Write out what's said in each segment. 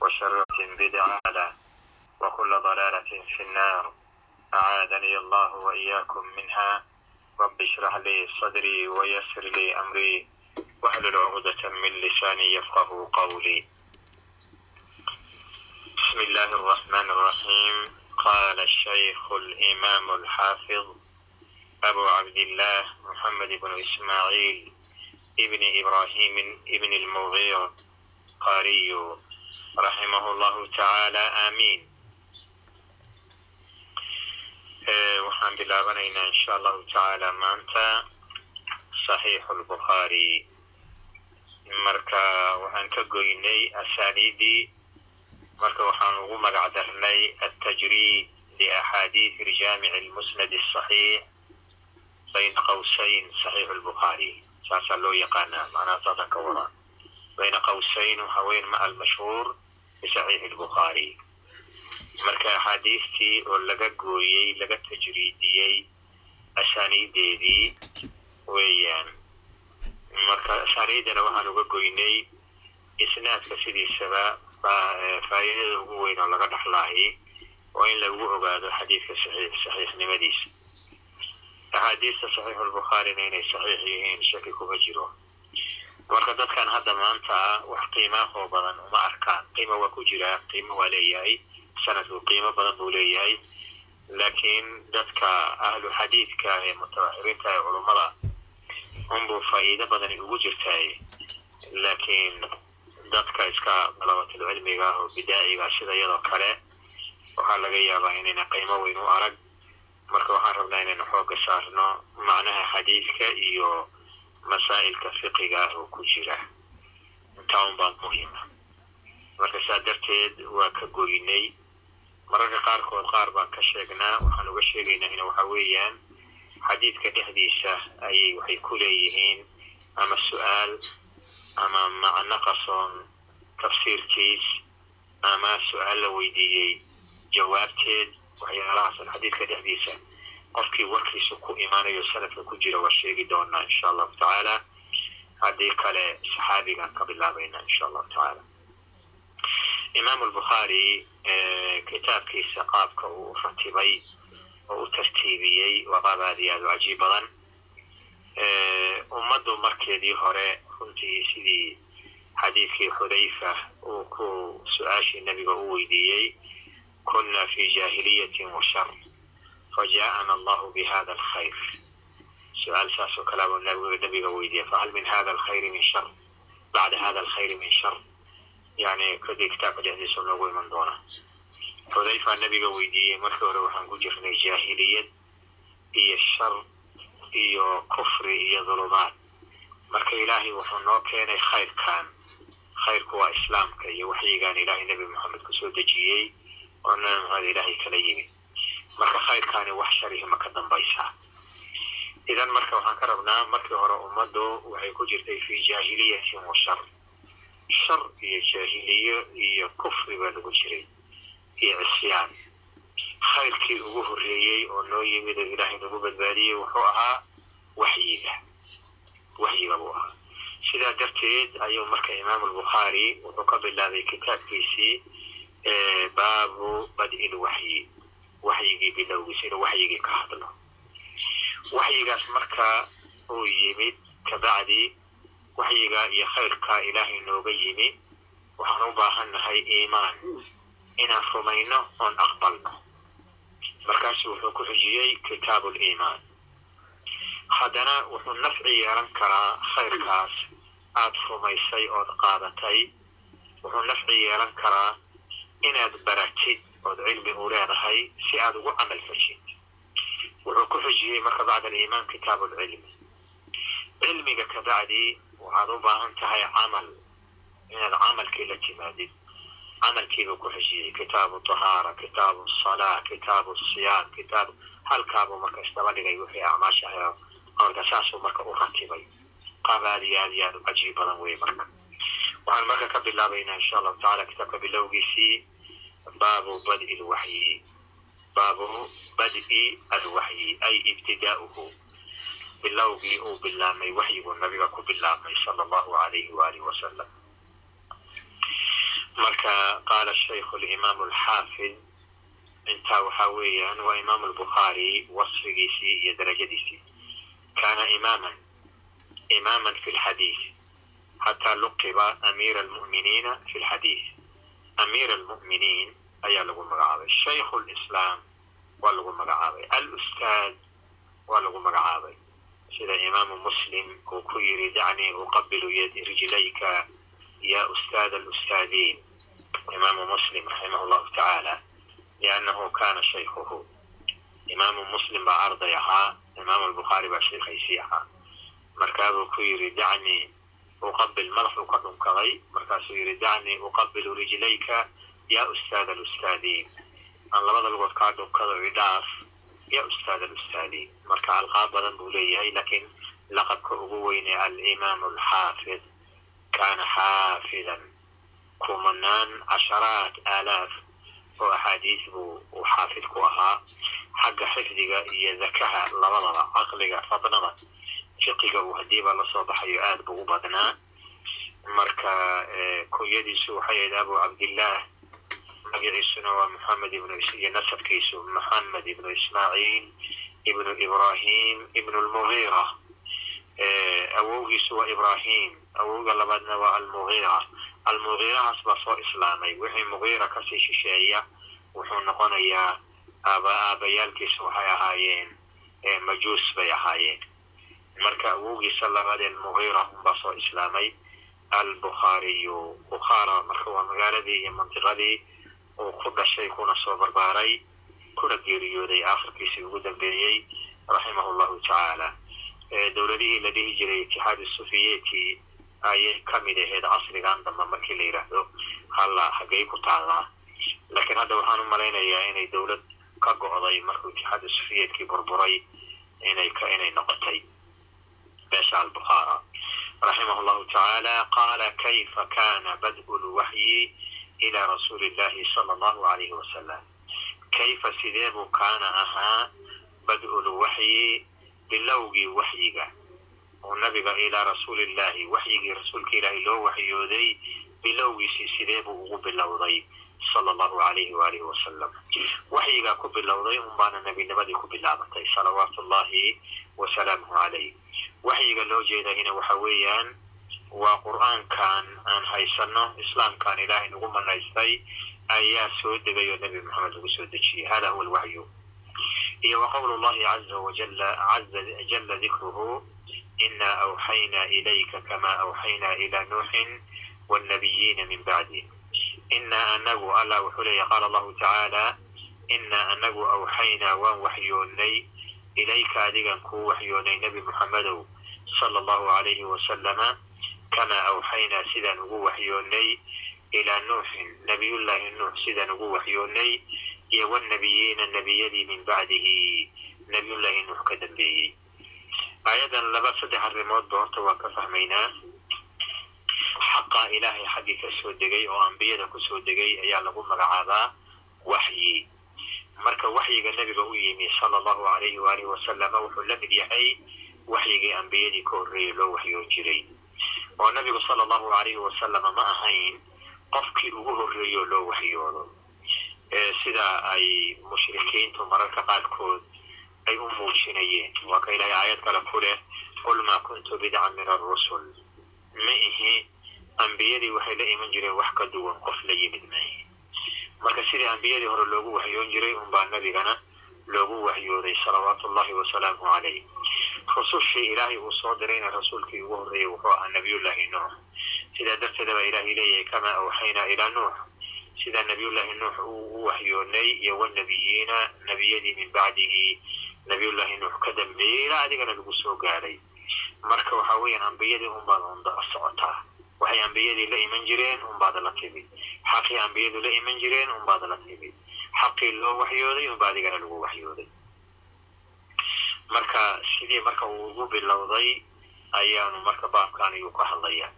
وشر بدعة وكل ضلالة في النار أعادني الله وإياكم منها رب اشرح لي صدري ويسر لي أمري واحلل عقدة من لساني يفقه قولي بسم الله الرحمن الرحيم قال الشيخ الإمام الحافظ أبو عبد الله محمد بن إسماعيل ابن إبراهيم ابن المغير قاري raximahu llahu tacaala aamiin eh, waxaan bilaabanaynaa insha allahu tacaala maanta saxiixu lbukhaari marka waxaan ka goynay asaaniidii marka waxaan ugu magac darnay altajriid liaxaadiisi jaamici lmusnad asaxiix bayn qawsayn saxiixu lbukhaari saasaa loo yaqaanaa macnaha saasan ka wadaa bayna qawsayn waxa weyn ma almashhuur bisaxiixi lbukhaari marka axaadiistii oo laga gooyey laga tajriidiyey asaaniideedii weeyaan marka asaaniidana waxaan uga goynay isnaadka sidiisaba faa'iidada ugu weyn oo laga dhaxlaahi waa in lagu ogaado xadiidka saxiixnimadiisa axaadiista saxiixulbukhaarina inay saxiix yihiin shaki kuma jiro marka dadkan hadda maanta wax qiimaahoo badan uma arkaan. Qiima waa ku jiraa qiimo waa leeyahay. Sanadku qiimo badan buu leeyahay. Laakiin dadka ahlu xadiidka ee mutawaxiriinta ee culummada unbuu faa'iido badani ugu jirtaay laakiin dadka iska dalabatul cilmiga ah oo bidaaciga sida iyadoo kale waxaa laga yaabaa inayna qiimo weyn u arag. Marka waxaan rabnaa inaynu xooga saarno macnaha xadiidka iyo masaa'ilka fiqiga ah oo ku jira intaa un baa muhima marka saa darteed waa ka goynay mararka qaarkood qaar baan ka sheegnaa waxaan uga sheegaynaa in waxa weeyaan xadiidka dhexdiisa ayay waxay ku leeyihiin ama su'aal ama macno qarsoon tafsiirkiis ama su'aal la weydiiyey jawaabteed waxyaalahaas xadiidka dhexdiisa qofkii warkiisu ku imaanayo sanadka ku jira waa sheegi doonaa insha allahu tacaala haddii kale saxaabigaan ka bilaabayna insha allahu tacaala imaam albukhaari kitaabkiisa qaabka uu ratibay oo u tartiibiyey waa qaab aad iyo aad u cajiib badan ummaddu markeedii hore runtii sidii xadiidkii xudayfa uu ku su'aashii nebiga u weydiiyey kuna fi jaahiliyatin wa shar fajaءana allahu bihada alkhayr su'aal saas oo kale buu nebiga weydiiyey fahal min hada alkhayri min shar bacda hada alkhayri min shar yani kadii kitaabka dhexdiisa noogu iman doona xudayfa nebiga weydiiyey markii hore waxaan ku jirnay jaahiliyad iyo shar iyo kufri iyo dhulumaad marka ilaahay wuxuu noo keenay khayrkan khayrku waa islaamka iyo waxyigaan ilaahay nebi moxamed ku soo dejiyey oo marka khayrkaani wax sharihi ma ka dambaysaa idan marka waxaan ka rabnaa markii hore ummaddu waxay ku jirtay fi jaahiliyatin wa shar. Shar iyo jaahiliyo iyo kufri baa lagu jiray iyo cisyaan khayrkii ugu horreeyey oo noo yimid oo ilaahay nagu badbaadiyey wuxuu ahaa waxyiga. Waxyiga buu ahaa. Sidaa darteed ayuu marka imaam albukhaari wuxuu ka bilaabay kitaabkiisii baabu bad'i lwaxyi waxyigii bilowgiisa waxyigii ka hadlo. Waxyigaas marka uu yimid kabacdi waxyiga iyo khayrka ilaahay nooga yimi waxaan u baahannahay iimaan inaan rumayno oon aqbalno. Markaasu wuxuu ku xujiyey kitaabu liimaan haddana wuxuu nafci yeelan karaa khayrkaas. Aad rumaysay ood qaadatay. Wuxuu nafci yeelan karaa inaad baratid ood cilmi u leedahay si aad ugu camal fashid wuxuu ku xujiyey marka bacda aliimaan kitaabu lcilmi cilmiga kabacdi waxaad u baahan tahay camal inaad camalkii la timaadid camalkiibuu ku xujiyey kitaabu tahaara kitaabu salaa kitaabu siyaam kitaab halkaabuu marka isdaba dhigay wixii acmaasha ahayo marka saasuu marka u ratibay qaab aad iyo aad iyo aad u cajiib badan wey marka waxaan marka ka bilaabaynaa insha allahu tacala kitaabka bilowgiisii baabu bad'i lwaxyi baabu bad'i alwaxyi ay ibtidaa'uhu bilowgii uu bilaabmay waxyiguu nabiga ku bilaabmay sala allahu alayhi waalihi wasalam marka qaala shaykhu alimaamu alxaafid intaa waxaa weeyaan waa imaamu albukhaari wasfigiisii iyo darajadiisii kaana imaaman imaaman fi lxadiid xataa luqiba amiira almu'miniina fi lxadiid amiira almu'miniin ayaa lagu magacaabay. Shaykhu lislaam waa lagu magacaabay. Alustaad waa lagu magacaabay. Sida imaamu muslim uu ku yiri dacnii uqabilu yadi rijlayka ya ustaad alustaadiin. Imaamu muslim raximah llahu tacaala liannahu kana shaykhuhu. Imaamu muslim baa arday ahaa imaamu albukhaari baa sheekhaysii ahaa. Markaabuu ku yiri dacnii uqabil madaxuu ka dhunkaday markaasuu yidhi dacnii uqabilu rijlayka ya ustaad alustaadiin aan labada lugood kaa dhunkado idhaaf ya ustaad alustaadiin marka alqaab badan buu leeyahay lakiin laqabka ugu weyne alimaamu alxaafid kaana xaafidan kumanaan casharaat aalaaf oo axaadiis buu uu xaafid ku ahaa xagga xifdiga iyo dakaha labadaba caqliga fadnada fiqiga uu hadiiba la soo baxayo aad buu u badnaa. Marka kunyadiisu waxay ahayd abu cabdillaah magaciisuna waa moxamed ibnu iyo nasabkiisu moxamed ibnu ismaaciil ibnu ibrahim ibnu lmugiira awowgiisu waa ibrahim awowga labaadna waa almugiira almugiirahaas baa soo islaamay wixii mugiira ka sii shisheeya wuxuu noqonayaa aaba aabayaalkiisu waxay ahaayeen majuus bay ahaayeen marka awowgiisa labaad almugiira unbaa soo islaamay. Albukhaariyu bukhaara marka waa magaaladii iyo mantiqadii uu ku dhashay kuna soo barbaaray kuna geeriyooday aakhirkiisii ugu dambeeyey raximahu llahu tacaala dowladihii la dhihi jiray itixaadi sufiyeti ayay ka mid ahayd casrigan dambe markii la yidhaahdo halla hagay ku taallaa laakiin hadda waxaan u malaynayaa inay dowlad ka go'day markuu itixaadi sufiyetkii burburay inay noqotay meesha albukhaara raximah llahu tacaala qaala kayfa kana bad'u lwaxyi ila rasuuli illahi sala allahu alayhi wasalam kayfa sidee buu kaana ahaa bad'u lwaxyi bilowgii waxyiga oo nabiga ilaa rasuulillahi waxyigii rasuulka ilaahay loo waxyooday bilowgiisii sidee buu ugu bilowday sala allahu alayhi waalihi wasalam waxyigaa ku bilowday un baana nebinimadii wasalaamuhu calayh. Waxyiga loo jeedayna waxa weeyaan waa qur'aankan aan haysano islaamkan ilaahay nagu manaystay ayaa soo degay oo nebi moxamed lagu soo dejiyey hada huwa alwaxyu iyo wa qowlu llahi caza wajala jala dikruhu ina awxayna ilayka kama awxayna ila nuuxin wاlnabiyiina min bacdi ina anagu allah wuxuu leeya qaala allahu tacaala ina anagu awxaynaa waan waxyoonnay ilayka adigan kuu waxyoonnay nebi moxamedow sala allahu alayhi wasalama kamaa awxaynaa sidaan ugu waxyoonnay ilaa nuuxin nabiyullaahi nuux sidaan ugu waxyoonnay iyo wاlnabiyiina nebiyadii min bacdihi nabiyullaahi nuux ka dambeeyey aayadan laba saddex arrimoodba horta waan ka fahmaynaa xaqa ilaahay xaggii ka soo degay oo ambiyada ku soo degay ayaa lagu magacaabaa waxyi marka waxyiga nebiga u yimi sala allahu alayhi waalihi wasalama wuxuu la mid yahay waxyigii ambiyadii ka horreeyey loo waxyoon jiray. Oo nabigu sala allahu alayhi wasalama ma ahayn qofkii ugu horreeyo loo waxyoodo sida ay mushrikiintu mararka qaarkood ay u muujinayeen. Waa ka ilahay aayad kale ku leh qul maa kuntu bidcan min arusul ma ihi ambiyadii waxay la iman jireen wax ka duwan qof la yimid maahi marka sidii ambiyadii hore loogu waxyoon jiray unbaa nabigana loogu waxyooday salawaatu ullahi wasalaamu calayh rusushii ilaahay uu soo dirayna rasuulkii ugu horreeyey wuxuu ahaa nabiyullaahi nuux. Sidaa darteeda baa ilaahay leeyahay kamaa awxaynaa ilaa nuux. Sidaa nabiyullaahi nuux uu u waxyoonay iyo wanabiyiina nebiyadii min bacdihi nabiyullaahi nuux ka dambeeyey ilaa adigana lagu soo gaadhay marka waxa weeyaan ambiyadii unbaad undaba socotaa waxay ambiyadii la iman jireen unbaad la timid. Xaqii ambiyadu la iman jireen unbaad la timid. Xaqii loo waxyooday unba adigana lagu waxyooday. Marka sidii marka uu ugu bilowday ayaanu marka baabkan ayuu ka hadlaya.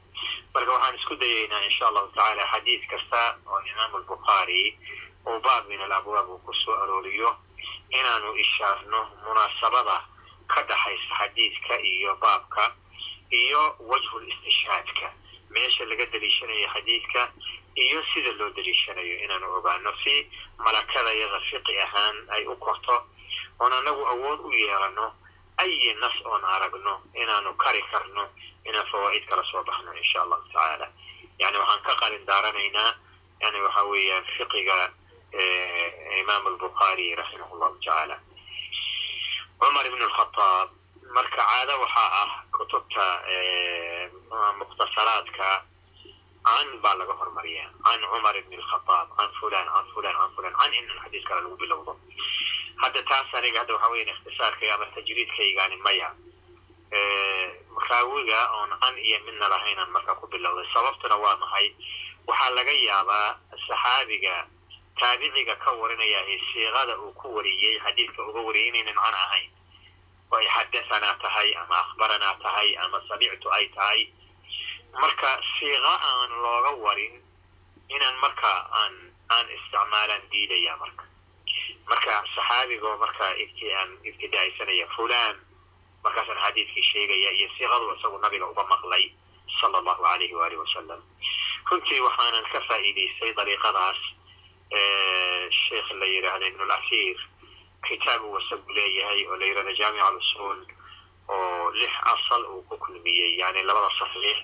Marka waxaan isku dayaynaa insha allahu tacaala xadiid kasta oo imaamu albukhaari uu baab min alabwaab uu ku soo arooriyo inaanu ishaarno munaasabada ka dhaxaysa xadiidka iyo baabka iyo wajhul istishhaadka meesha laga daliishanayo xadiidka iyo sida loo daliishanayo inaanu ogaano. Si malakada yada fiqi ahaan ay u korto oon anagu awood u yeelano ayi nas oon aragno inaanu kari karno inaan fawaa'id kala soo baxno insha allahu tacaala. Yani waxaan ka qalin daaranaynaa yani waxa weeyaan fiqiga imaam albukhaari raximah llahu tacaala. Cumar ibn alkhataab marka caado waxaa ah kutubta mukhtasaraadka can baa laga hormariyaa can cumar ibn alkhataab can fulan can fulan can fulan can in xadiis kale lagu bilowdo. Hadda taas aniga hadda waxa weyan ikhtisaarkayga ama tajriidkaygaani maya. Raawiga oon can iyo midna lahaynaan marka ku bilowday sababtuna waa maxay? Waxaa laga yaabaa saxaabiga taabiciga ka warinaya ee siiqada uu ku wariyey xadiidka uga wariyay inaynan can ahayn ay xadahanaa tahay ama akhbaranaa tahay ama samictu ay tahay. Marka siiqa aan looga warin inaan marka aan aan isticmaalaan diidaya marka. Marka saxaabigoo marka aan ibtidaaisanaya fulan markaasaan xadiidkii sheegaya iyo siiqadu isagu nabiga uga maqlay sala allahu alayhi waalihi wasalam runtii waxaanan ka faa'iidaystay dariiqadaas sheikh la yidhaahda ibn lasiir kitaab uu isagu leeyahay oo la yidhahda jaamic alusul oo lix asal uu ku kulmiyey yani labada saxiix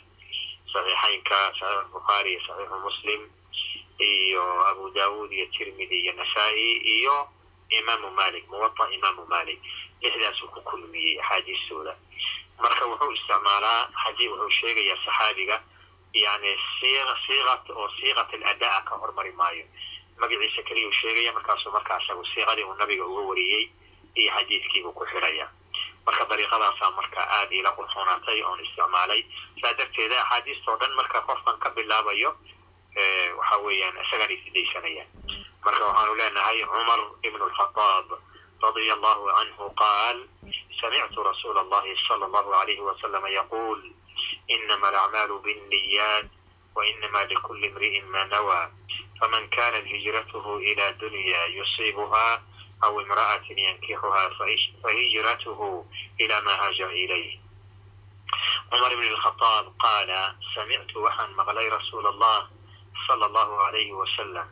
saxiixaynka saxiix bukhaari iyo saxiixu muslim. Iyo abu daawud iyo tirmidi iyo nasaa-i iyo imaamu malik muwata imaamu malik. Lixdaasuu ku kulmiyey axaadiistooda marka wuxuu isticmaalaa haddii wuxuu sheegayaa saxaabiga yani siiqat oo siiqat aladaa ka hormari maayo magaciisa keliyuu sheegaya markaasuu markaa isagu siiqadii uu nabiga uga wariyey iyo xadiidkiibuu ku xidhaya marka dariiqadaasaa marka aada ila qurxoonaatay oon isticmaalay saa darteeda axaadiistao dhan marka qofkan ka bilaabayo waxa weeyaan isagaan isdaysanaya marka waxaanu leenahay cumar ibn alkhataab radia allahu canhu qaal samictu rasuula allahi sala allahu alayhi wasalama yaquul inama alacmaalu binniyat wainama likuli imri'in ma nawaa faman kanat hijratuhu ila dunya yusiibuha aw imra'atin yankixuha fahijratuhu ila ma haajara ilayh cumar ibn alkhataab qaala samictu waxaan maqlay rasuul allah sala allahu alayhi wasalam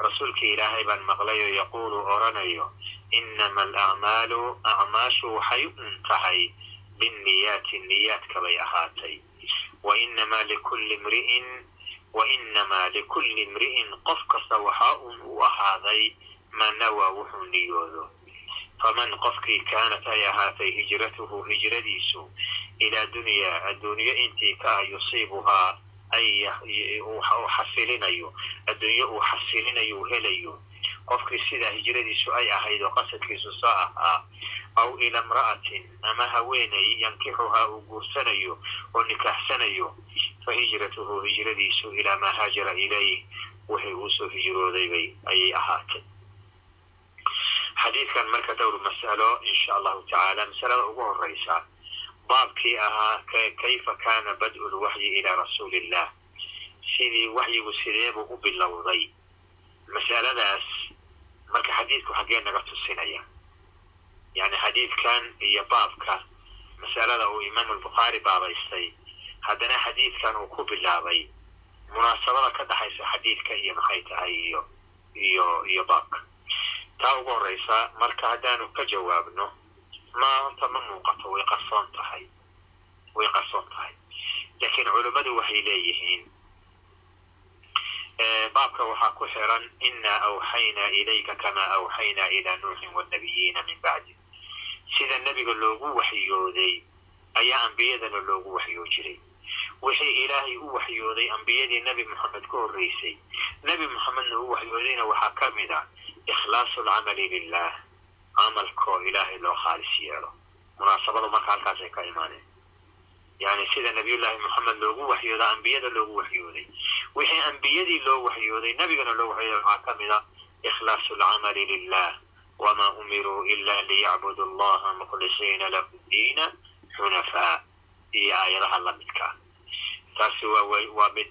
rasuulkii ilaahay baan maqlay oo yaquulu oranayo inama alacmaalu acmaashu waxay un tahay binniyaati niyaadka bay ahaatay wainama likulli imri'in wainamaa likulli imri'in qof kasta waxaa un u ahaaday ma nawaa wuxuu niyoodo faman qofkii kaanat ay ahaatay hijratuhu hijradiisu ilaa dunyaa adduunyo intii ka ah yusiibuhaa uu xasilinayo adduunyo uu xasilinayo helayo qofkii sidaa hijradiisu ay ahayd oo qasadkiisu saa ahaa aw ila imra'atin ama haweenay yankixuhaa uu guursanayo oo nikaaxsanayo fa hijratuhu hijradiisu ilaa maa haajara ilayh wixii uu soo hijroodaybay ayay ahaatay. Xadiidkan marka dhowr mas'alo insha allahu tacaala masalada ugu horeysa baabkii ahaa kayfa kana bad'u lwaxyi ilaa rasuuli illah sidii waxyigu sideebuu u bilowday? Mas'aladaas marka xadiidku xaggee naga tusinaya. Yani xadiidkan iyo baabka masalada uu imaam albukhaari baabaystay haddana xadiidkan uu ku bilaabay munaasabada ka dhaxaysa xadiidka iyo maxay tahay iyo iyo iyo baabka taa ugu horeysa marka haddaanu ka jawaabno ma horta ma muuqato way qarsoon tahay way qarsoon tahay. Laakiin culummadu waxay leeyihiin baabka waxaa ku xiran inaa awxaynaa ilayka kamaa awxaynaa ilaa nuuxin wanabiyiina min bacdi sida nebiga loogu waxyooday ayaa ambiyadana loogu waxyoo jiray wixii ilaahay u waxyooday ambiyadii nebi moxamed ka horreysay. Nebi moxamedna u waxyoodayna waxaa ka mid a ikhlaasu alcamali lilah camalkoo ilaahay loo khaalis yeelo. Munaasabadu marka halkaasay ka imaaneen. Yani sida nabiyullaahi moxamed loogu waxyooda ambiyada loogu waxyooday. Wixii ambiyadii loo waxyooday nebigana loo waxyooday waxaa ka mid a ikhlaasu alcamali lilah wma umiruu ila liyacbudu allaha mukhlisiina lahu diina xunafaa iyo aayadaha lamidkaa taasi waa mid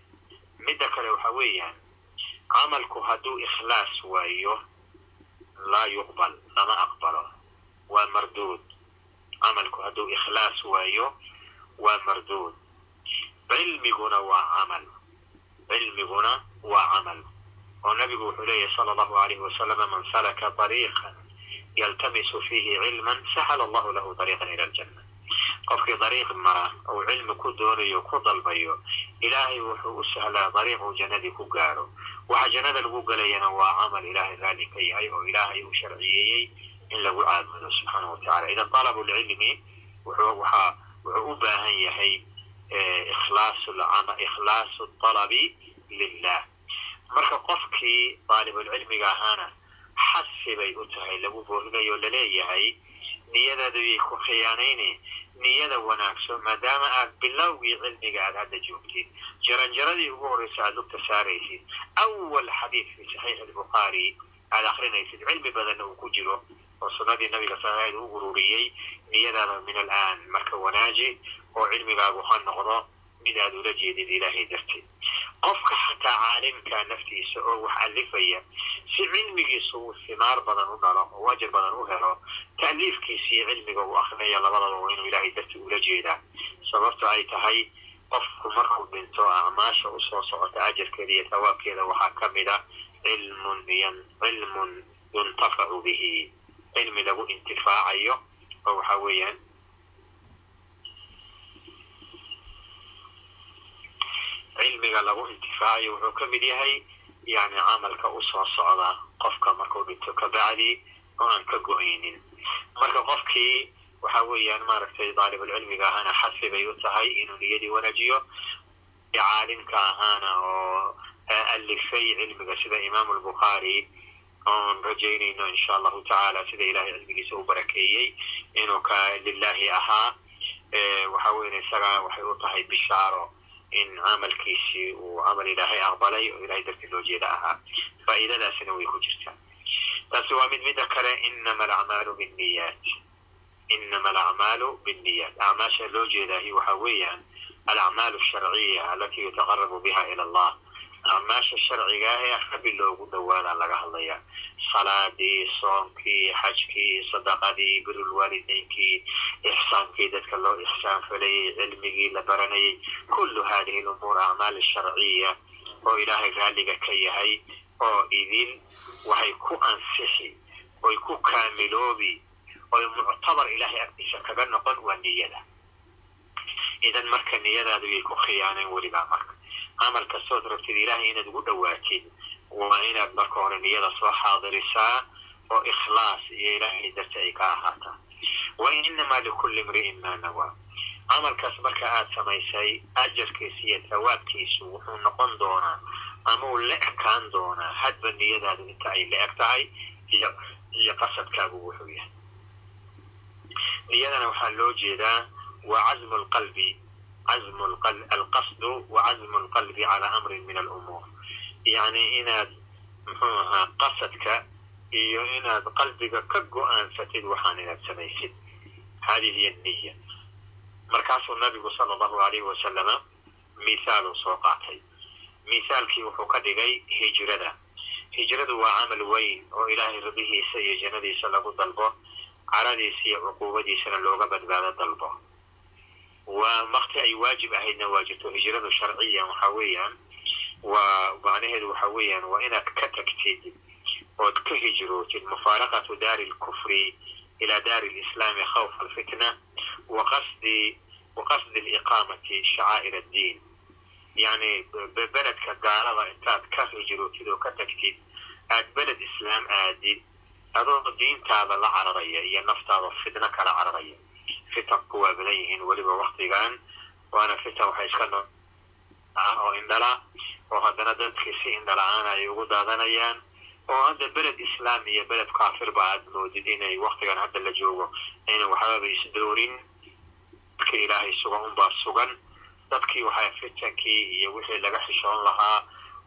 midda kale waxa weeyaan camalku hadduu ikhlaas waayo laa yuqbal lama aqbalo waa marduud. Camalku hadduu ikhlaas waayo waa marduud. Cilmiguna waa camal. Cilmiguna waa camal. Oo nabigu wuxuu leeyahy sala allahu alayhi wasalama man salaka dariiqan yaltamisu fiihi cilman sahala allahu lahu dariiqan ila aljanna qofkii dariiq mara ou cilmi ku doonayo ku dalbayo ilaahay wuxuu u sahlaa dariiq uu jannadii ku gaaro. Waxa jannada lagu gelayana waa camal ilaahay raalli ka yahay oo ilaahay uu sharciyeeyey in lagu caabudo subxaana wa tacala idan talabu lcilmi wuxuu waxaa wuxuu u baahan yahay ikhlaasu talabi lilah marka qofkii daalibulcilmiga ahaana xasi bay u tahay lagu boorinayo la leeyahay niyadaadu yay ku khiyaanayne niyada wanaagsan maadaama aad bilowgii cilmiga aad hadda joogtid jaranjaradii ugu horreysa aad lugta saaraysid awal xadiid fi saxiix albukhaari aad akrinaysid cilmi badanna uu ku jiro oo sunnadii nabiga saaaid u ururiyey niyadaada min alaan marka wanaaji oo cilmigaagu ha noqdo mid aad ula jeedid ilaahay darteed qofka xataa caalimka naftiisa oo wax alifaya si cilmigiisu uu simaar badan u dhalo oo ajar badan u helo ta'liifkiisii cilmiga uu akrinaya labadaba waa inuu ilaahay dartii ula jeedaa sababto ay tahay qofku markuu dhinto acmaasha u soo socota ajarkeeda iyo tawaabkeeda waxaa ka mid a cilmun cilmun yuntafacu bihi cilmi lagu intifaacayo oo waxa weeyaan cilmiga lagu intifaacayo wuxuu ka mid yahay yani camalka u soo socda qofka markuu dhinto kabacdi oo aan ka go'aynin. Marka qofkii waxa weeyaan maaragtay daalibulcilmiga ahaana xasi bay u tahay inuu niyadii wanaajiyo caalimka ahaana oo alifay cilmiga sida imaamu albukhaari oon rajaynayno insha allahu tacaala sida ilahay cilmigiisa u barakeeyey inuu ka lilahi ahaa. Waxa weyn isaga waxay u tahay bishaaro in camalkiisii uu camal ilaahay aqbalay oo ilahay dartii loo jeeda ahaa faa'iidadaasina way ku jirtaa taasi waa mid midda kale inama alacmaalu binniyaat inama alacmaalu binniyaat acmaasha loo jeedaahi waxa weeyaan alacmaalu asharciya alati yutaqarabu biha ila allah acmaasha sharciga ah ee rabbi loogu dhawaada laga hadlaya salaadii soonkii xajkii sadaqadii birulwaalideynkii ixsaankii dadka loo ixsaan falayey cilmigii la baranayay. Kullu hadihi lumuur acmaal sharciya oo ilaahay raalliga ka yahay oo idin waxay ku ansixi oy ku kaamiloobi oy muctabar ilaahay agtiisa kaga noqon waa niyada. Idan marka niyadaadu yay ku khiyaaneen welibaa marka camal kastood rabtid ilaahay inaad ugu dhawaatid waa inaad marka hore niyada soo xaadirisaa oo ikhlaas iyo ilaahay darti ay ka ahaataa wa inamaa likulli imri'in maa nawaa camalkaas marka aad samaysay ajarkiisa iyo tawaabkiisu wuxuu noqon doonaa ama uu la ekaan doonaa hadba niyadaadu inta ay la eg tahay iyo qasadkaagu wuxuu yahay niyadana waxaa loo jeedaa waa cazmu lqalbi cazmu alqasdu wa cazmu lqalbi calaa amrin min alumuur yacni inaad muxuu ahaa qasadka iyo inaad qalbiga ka go'aansatid waxaan inaad samaysid hadihi niya markaasuu nabigu sala allahu alayhi wasalama mithaaluu soo qaatay mithaalkii wuxuu ka dhigay hijrada hijradu waa camal weyn oo ilaahay rabihiisa iyo jannadiisa lagu dalbo caradiisa iyo cuquubadiisana looga badbaado dalbo waa wakti ay waajib ahaydna waa jirto hijradu sharciyan waxa weeyaan waa macnaheedu waxa weeyaan waa inaad ka tagtid ood ka hijrootid mufaaraqatu daari lkufri ila daari lislaami khawfa alfitna waqasdi waqasdi liqaamati shacaa'ir addiin yani beledka gaalada intaad ka hijrootid oo ka tagtid aad beled islaam aadid adoo diintaada la cararaya iyo naftaada fitno kala cararaya fitanku waa badan yihiin weliba waktigan waana fitan waxay iska no. Oo indhala oo haddana dadkii si indhala-aan ay ugu daadanayaan oo hadda beled islaam iyo beled kaafirba aad moodid inay waktigan hadda la joogo ayna waxbaba isdoorin dadka ilaahay sugan unbaa sugan dadkii waxaa fitankii iyo wixii laga xishoon lahaa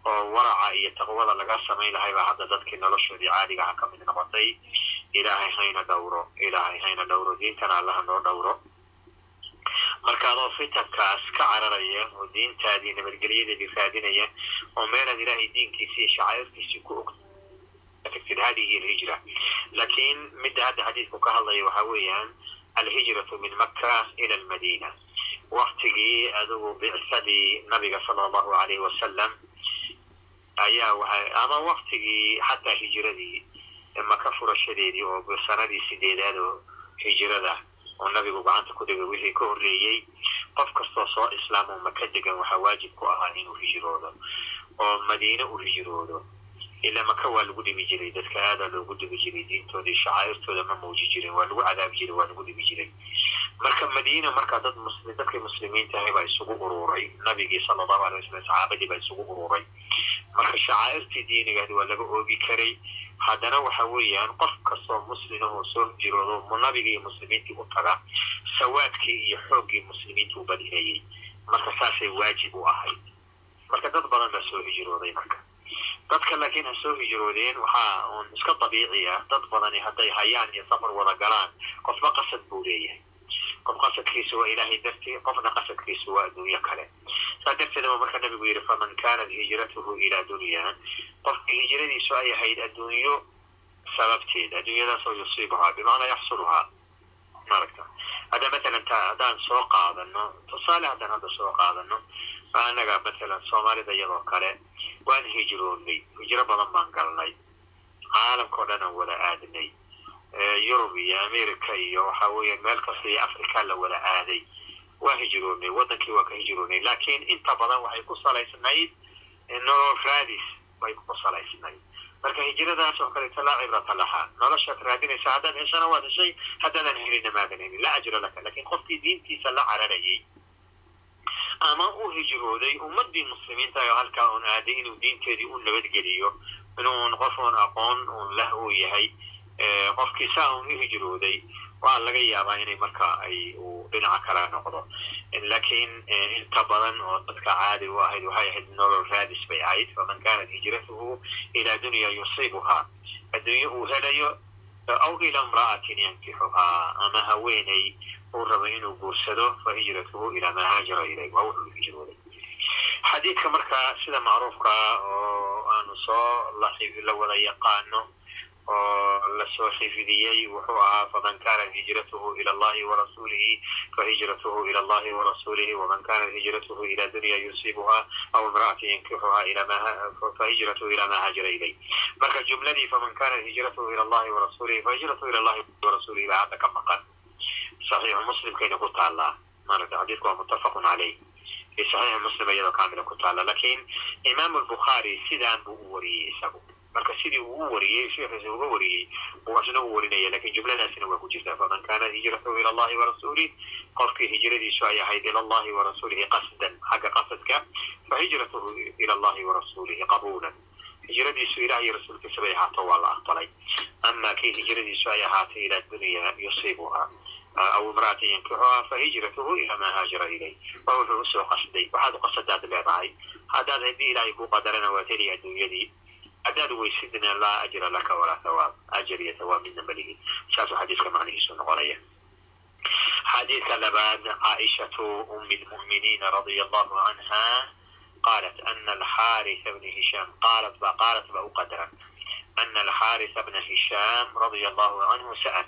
oo waraca iyo taqwada laga samayn lahay baa hadda dadkii noloshoodii caadigaha ka mid noqotay ilaahay hayna dhowro ilaahay hayna dhowro diintana allaha noo dhowro. Marka adoo fitankaas ka cararaya oo diintaadii nabadgelyadeedii raadinaya oo meelaad ilaahay diinkiisi iyo shacairtiisii ku og tagtid hadihi alhijra. Laakiin midda hadda xadiidku ka hadlaya waxa weeyaan alhijratu min makka ila almadina waktigii adigu bicsadii nabiga sala allahu alayhi wasalam ayaa waxay ama waktigii xataa hijiradii maka furashadeedii oo sanadii sideedaad oo hijirada oo nabigu gacanta ku dhigay wixii ka horreeyey qof kastoo soo islaamo maka degan waxaa waajib ku ahaa inuu hijiroodo oo madiine u hijiroodo ilaa maka waa lagu dhibi jiray dadka aadaa loogu dhibi jiray diintoodii shacairtooda ma muuji jirin waa lagu cadaabi jiray waa lagu dhibi jiray marka madiina markaa dad muslim dadkii muslimiinta ahay baa isugu ururay nabigii sala allahu alay wasalam saxaabadii baa isugu ururay marka shacaa'irtii diinigaadi waa laga oogi karay haddana waxa weeyaan qof kastoo muslim ahoo soo hijiroodo nabigii muslimiintii u taga sawaadkii iyo xooggii muslimiinta u badinayay marka saasay waajib u ahayd marka dad badan baa soo hijirooday marka. Dadka laakiin ha soo hijroodeen waxaa uun iska dabiici ah dad badani hadday hayaan iyo safar wada galaan qofba qasad buu leeyahay qof qasadkiisu waa ilaahay dartii qofna qasadkiisu waa adduunyo kale. Saa darteedaba marka nabigu yidhi faman kaanat hijratuhu ilaa dunya qofkii hijradiisu ay ahayd adduunyo sababteed adduunyadaasoo yusiibuhaa bimacnaa yaxsuluhaa maaragta hadda matalan ta haddaan soo qaadano tusaale haddaan hadda soo qaadano anaga matalan soomaalida iyadoo kale waan hijroonnay hijro badan baan galnay. Caalamka o dhan aan wada aadnay yurub iyo america iyo waxa weeyaan meel kasta iyo africa la wada aaday. Waa hijroonnay waddankii waa ka hijroonnay laakiin inta badan waxay ku salaysnayd nolol raadis bay ku salaysnayd. Marka hijradaas oo kaleeto laa cibrata lahaa noloshaad raadinaysa haddaad heshana waad heshay haddaadan helina maadan helin laa ajra laka laakiin qofkii diintiisa la cararayay ama u hijrooday ummadii muslimiinta oo halkaa uun aaday inuu diinteedii u nabadgeliyo inuun qof uun aqoon uun lah uu yahay qofkii saa uun u hijrooday waa laga yaabaa inay marka ay uu dhinaca kala noqdo. Laakiin inta badan oo dadka caadi u ahayd waxay ahayd nolol raadis bay ahayd. Faman kaanat hijratuhu ilaa dunya yusiibuhaa adduunye uu helayo aw ila imra'atin yankixuhaa ama haweeney uu rabo inuu guursado fa hijratuhu ilaa maa haajara ilayh waa wuxuu hijrooday xadiidka marka sida macruufka oo aanu soo la wada yaqaano oo la soo xifdiyey wuxuu ahaa faman kanat hijratuhu ila allahi warasuulihi fahijratuhu ila allahi warasuulihi waman kanat hijratuhu ila dunya yusiibuha aw imra'atin yankixuha fahijratuhu ila maa haajara ilayh marka jumladii faman kanat hijratuhu ila allahi warasuulihi fahijratuhu ila allahi warasuulihi baa hadda ka maqan saxiixu muslimkayna ku taallaa maarata xadiidku waa muttafaqun caleyh fi muslim iyadoo kaamila ku taalla laakiin imaamu albukhaari sidaan buu u wariyey isagu marka sidii uu u wariyey sheekhiisa uga wariyey buu isna u warinaya laakiin jumladaasina waa ku jirtaa faman kanat hijratuhu ila allahi warasuulih qofkii hijradiisu ay ahayd ila allahi warasuulihi qasdan xagga qasadka fahijratuhu ila allahi warasuulihi qabuulan hijradiisu ilah iyo rasuulkiisa bay ahaato waa la aqbalay ama kii hijradiisu ay ahaatay ila dunya yusiibuha aw imra'atin yankixuha fahijratuhu ila maa haajara ilayh waa wuxuu u soo qasday waxaad u qasadaad leedahay haddaad haddii ilaahay ku qadarana waad heli adduunyadii haddaad weysidna laa ajra laka walaa thawaab ajar iyo thawaab midna malihi saasuu xadiiska macnihiisu noqonaya xadiidka labaad caaishatu umi lmu'miniina radia allahu canha qaalat ana alxaarisa bna hishaam qaalat ba qaalat ba u qadaran ana alxaarisa bna hishaam radia allahu canhu sa'al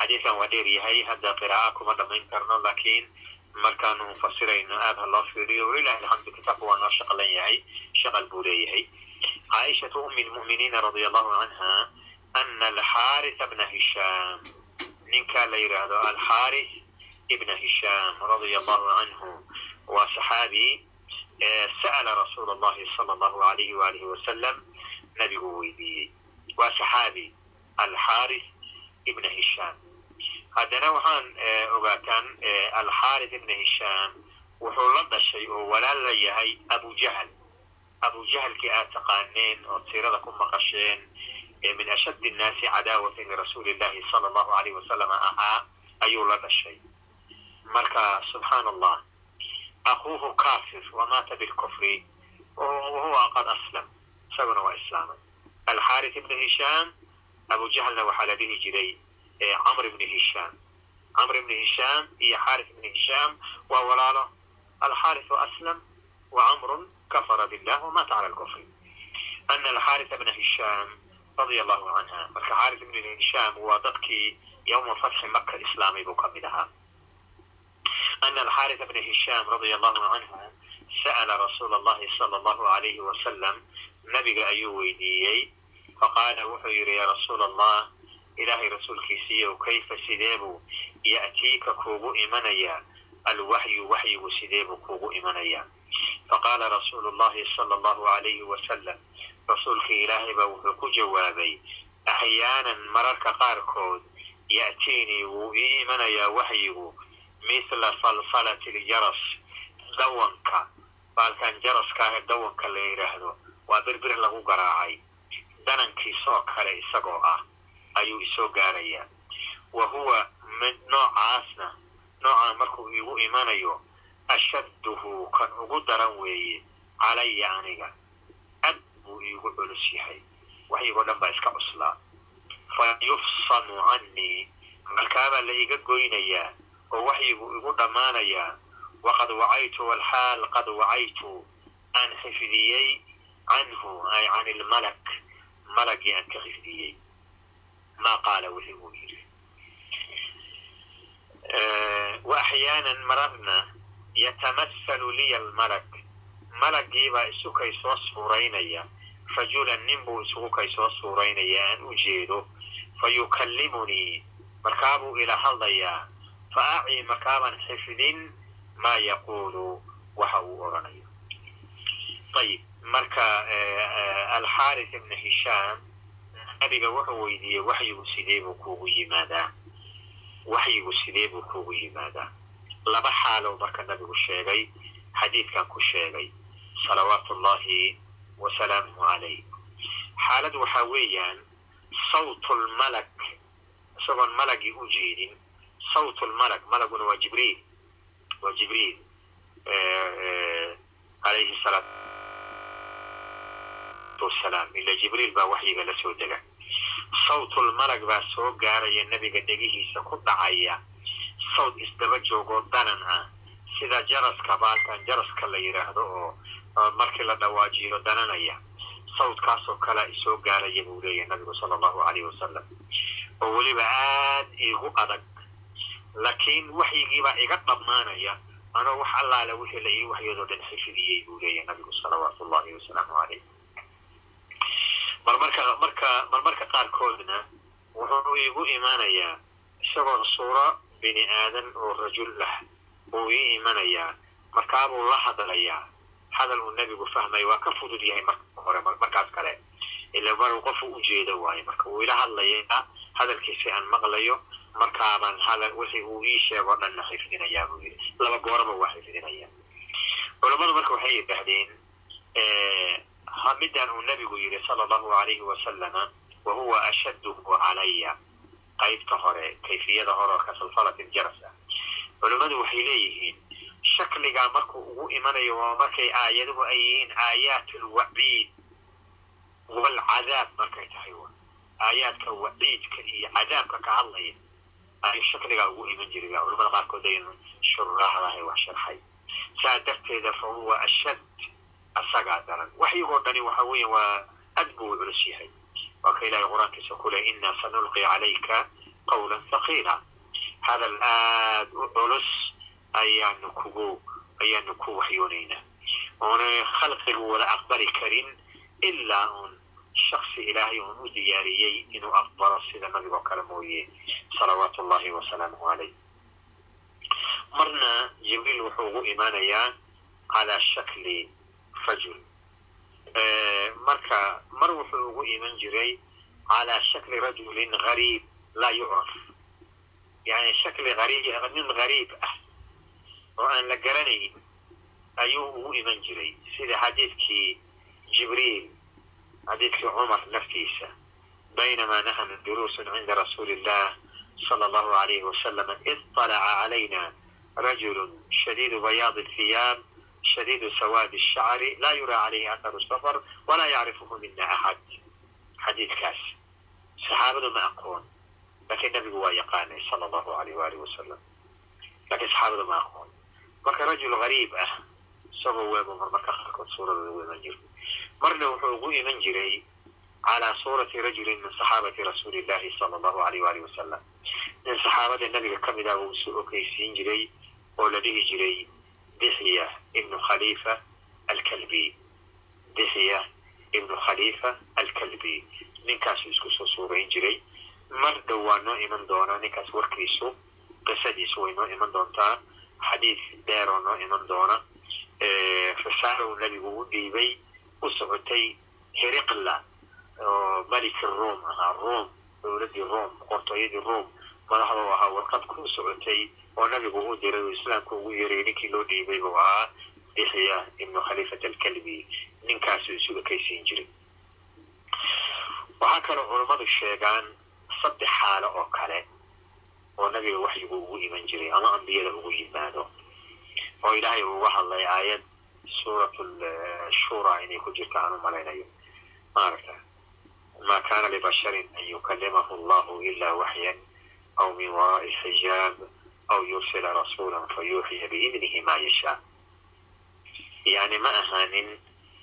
xadiidkan waa dheer yahay hadda qiraa'a kuma dhamayn karno lakiin markaanu fasirayno aad ha loo fiiriyo walilahi alxamdu kitaabku waa noo shaqlan yahay shaqal buu leeyahay. Caaishatu umi lmu'miniina radia allahu canha ana alxaarisa bna hishaam ninka la yidhaahdo alxaaris ibna hishaam radia allahu canhu waa saxaabi sa'ala rasuula allahi sala allahu alayhi waalihi wasalam nabigu weydiiyey. Waa saxaabi alxaaris ibna hishaam haddana waxaan ogaataan alxaaris ibna hishaam. Wuxuu la dhashay oo walaal la yahay abujahl abujahlkii aad taqaaneen oo siirada ku maqasheen min ashadd innaasi cadaawatan lirasuuli illahi sala allahu alayh wasalam ahaa ayuu la dhashay. Marka subxaan allah akuuhu kafir wamaata bilkufri wahuwa qad aslam isaguna waa islaamay alxaaris ibna hishaam abujahlna waxaa la dhihi jiray camr ibni hishaam camr ibni hishaam iyo xaaris ibni hishaam waa walaalo. Alxaaris aslam wa camrun kafara billah wamaata cala lkufri ana alxaarisa bna hishaam radia allahu canha marka xaaris ibni hishaam waa dadkii yowma fatxi maka islaamay buu ka mid ahaa. Ana alxaarisa bna hishaam radia allahu canhu sa'ala rasuula allahi sala allahu alayhi wasalam nabiga ayuu weydiiyey. Faqaala wuxuu yidhi yaa rasuula allah ilaahay rasuulkiisiiyow kayfa sideebuu ya'tiika kuugu imanaya. Alwaxyu waxyigu sideebuu kuugu imanaya. Faqaala rasuulu llahi sala allahu alayhi wasalam rasuulkii ilaahay baa wuxuu ku jawaabay axyaanan mararka qaarkood ya'tiinii wuu ii imanayaa waxyigu mithla falfalati ljaras dawanka. Baalkan jaraskaahe dawanka la yidhaahdo waa birbir lagu garaacay danankiisoo kale isagoo ah ayuu isoo gaarayaa wa huwa noocaasna noocaa markuu iigu imanayo ashadduhu kan ugu daran weeye calaya aniga. Ad buu iigu culus yahay. Waxyigoo dhan baa iska cuslaa. Fa yufsanu cannii markaabaa la iga goynayaa oo waxyigu igu dhammaanayaa waqad wacaytu walxaal qad wacaytu aan xifdiyey canhu ay can ilmalak malagii aan ka xifdiyey maa qaala wixii uu yidhi wa axyaanan mararna yatamassalu liya almalak malagiibaa isu kay soo suuraynaya rajulan nin buu isugu kay soo suuraynaya aan u jeedo fa yukallimunii markaabuu ila hadlayaa fa acii markaabaan xifdin maa yaquulu waxa uu odhanayo ayib marka alxaaris ibna hishaam nabiga wuxuu weydiiyey waxyigu sidee buu kuugu yimaadaa? Waxyigu sidee buu kuugu yimaadaa? Laba xaalow marka nabigu sheegay xadiidkan ku sheegay salawaatu ullahi wa salaamuhu calayh. Xaalad waxaa weeyaan sawtulmalak isagoon malagii u jeedin sawtulmalak malaguna waa jibriil waa jibriil alayhi salaatu wasalaam ila jibriil baa waxyiga la soo dega. Sawtulmalag baa soo gaaraya nebiga dhegihiisa ku dhacaya. Sawt isdaba joogoo danan ah. Sida jaraska baalkan jaraska la yidhaahdo oo markii la dhawaajiyo dananaya. Sawtkaasoo kalea isoo gaaraya buu leeyahay nabigu sala allahu alayh wasalam oo weliba aad iigu adag. Laakiin waxyigiibaa iga dhammaanaya. Anoo wax allaale wixii la ii waxyoodoo dhan xifidiyey buu leeyahay nabigu salawaatu ullahi wasalaamu calayh marmarka marka marmarka qaarkoodna wuxuu iigu imaanayaa isagoo suuro bini aadan oo rajul lah. Buu ii imanayaa markaabuu la hadlayaa hadal uu nebigu fahmaya waa ka fudud yahay marka hore markaas kale. Ila maruu qofu u jeedo marka wuu ila hadlayaa hadalkiisi aan maqlayo markaabaan hadal wixii uu ii sheegoo dhanna xifdinayaa buu yidhi laba gooraba waa xifdinaya culammadu marka waxay yidhaahdeen midaan uu nebigu yidhi sala allahu alayhi wasalama wa huwa ashadduhu calaya qaybta hore kayfiyada hore oo kasalfalat iljaras ah culammadu waxay leeyihiin shakligaa markuu ugu imanayo waa markay aayaduhu ay yihiin aayaat alwaciid waalcadaab markay tahay aayaadka waciidka iyo cadaabka ka hadlaya ayuu shakligaa ugu iman jiray culamada qaarkood ay shuraaxdahay wax sharxay. Saa darteeda fa ashad asagaa daran waxyigoo dhani waxa weeya waa ad buu u culus yahay. Waa ka ilahay qur'aankiisa ku leh inaa sanulqi calayka qawlan haqiila hadal aad u culus ayaanu kugu ayaanu ku waxyoonaynaa oona khalqigu wada aqbali karin ilaa uun shaksi ilaahay uun u diyaariyey inuu aqbalo sida nabigoo kale mooye salawaatu ullahi wasalaamuhu calayh. Marna jibriil wuxuu ugu imaanayaa calaa shakli rajul marka mar wuxuu ugu iman jiray calaa shakli rajulin gariib laa yucraf. Yani shakli nin gariib ah oo aan la garanayn ayuu ugu iman jiray. Sida xadiidkii jibriil xadiidkii cumar naftiisa baynamaa nahnu duruusun cinda rasuuli illah sala allahu alayhi wasalam id طalaca calayna rajulu shadiidu bayaadi thiyaab shadiidu sawaadi الshacri laa yuraa calayhi atharu safar walaa yacrifuhu mina axad xadiidkaas saxaabadu ma aqoon laakiin nabigu waa yaqaanay sala allahu alayh waalih wasalam laakiin saxaabadu ma aqoon marka rajul gariib ah isagoo weebo marmarka qaarkood suuradooda u iman jiro marna wuxuu ugu iman jiray calaa suurati rajulin min saxaabati rasuuli illahi sala allahu alayh waalih wasalam nin saxaabada nabiga ka mid ah uu isu okeysiin jiray oo la dixya ibnu khaliifa alkalbi. Dixya ibnu khaliifa alkalbi. Ninkaasuu isku soo suurayn jiray. Mar dhow waa noo iman doonaa ninkaas warkiisu qisadiisu way noo iman doontaa. Xadiid dheeroo noo iman doona. Risaalow nebigu u dhiibay u socotay heriqla oo maliki room ahaa room dowladdii room boqortooyadii room madaxda ahaa warqad ku socotay oo nabigu u diray oo islaamka ugu yeeray ninkii loo dhiibay buu ahaa dixya ibnu khaliifat alkalbi. Ninkaasuu isuga kaysiin jiray. Waxaa kaloo culammadu sheegaan saddex xaalo oo kale oo nabiga waxyigu ugu iman jiray ama ambiyada ugu yimaado. Oo ilaahay uga hadlay aayad suurat shura inay ku jirto aan u malaynayo. Maaragta ma kana libasharin an yukalimahu allahu ila waxyan aw min wara'i xijaab aw yursila rasuula fayuuxiya biidnihi ma yashaa yani ma ahaanin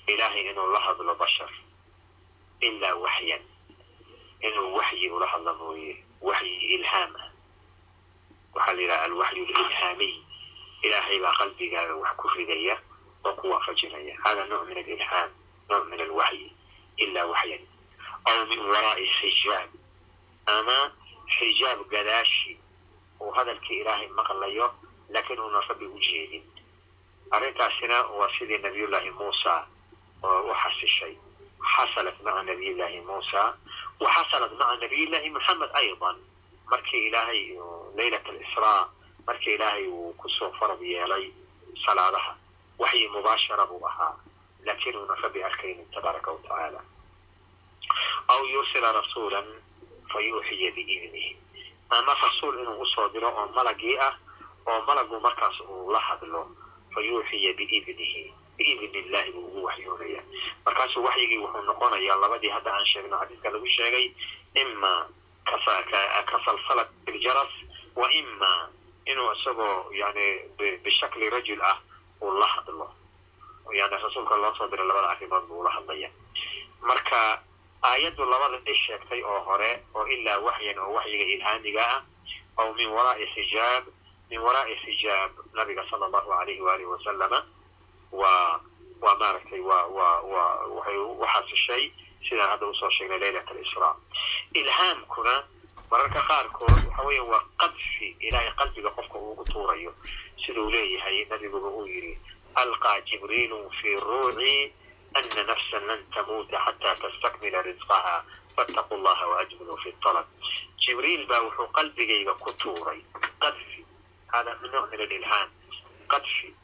ilaahay inuu la hadlo bashar ilaa waxyan inuu waxyi ula hadlo mooye waxyi ilhaam ah waxaa la yidhaha alwaxyu alilhaamiy ilaahay baa qalbigaaga wax ku ridaya oo ku waafajinaya hada nooc min alilhaam nooc min xijaab gadaashi uu hadalkii ilaahay maqlayo laakiin uuna rabbi u jeedin. Arrintaasina waa sidii nabiyullaahi muusa oo u xasishay. Xasalat maca nabiyillaahi muusa wa xasalat maca nabiyillaahi moxamed aydan. Markii ilaahay laylat alisraa markii ilaahay uu ku soo farad yeelay salaadaha waxyi mubaashara buu ahaa laakiin uuna rabbi arkaynin tabaaraka wa aw yursila rasuulan fayuuxiya biidnihi ama rasuul inuu u soo diro oo malagii ah oo malagu markaas uu la hadlo fayuuxiya biidnihi biidni illahi buu ugu waxyoonaya markaasuu waxyigii wuxuu noqonayaa labadii hadda aan sheegno xadiiska lagu sheegay ima kasalsalat biljaras wa ima inuu isagoo yani bishakli rajul ah uu la hadlo. Yani rasuulka loo soo diray labada arrimood buu ula hadlaya marka aayaddu labada ay sheegtay oo hore oo ilaa waxyan oo waxyiga ilhaamiga ah aw min wara'i xijaab min wara'i xijaab nabiga sala allahu alayhi waalihi wasalama waa waa maaragtay waa waa waa waxay u xasishay sidaan hadda u soo sheegnay laylat alisraa ilhaamkuna mararka qaarkood waxa weeya waa qadfi ilaahay qalbiga qofka uugu tuurayo. Siduu leeyahay nabiguba uu yidhi alqaa jibriilu fi ruuci tamuuta xataa tastakmila risqaha fattaquu llaha waajmiluu fi talab jibriil baa wuxuu qalbigayga ku tuuray qadfi hada min nooc min alilhaam qadfi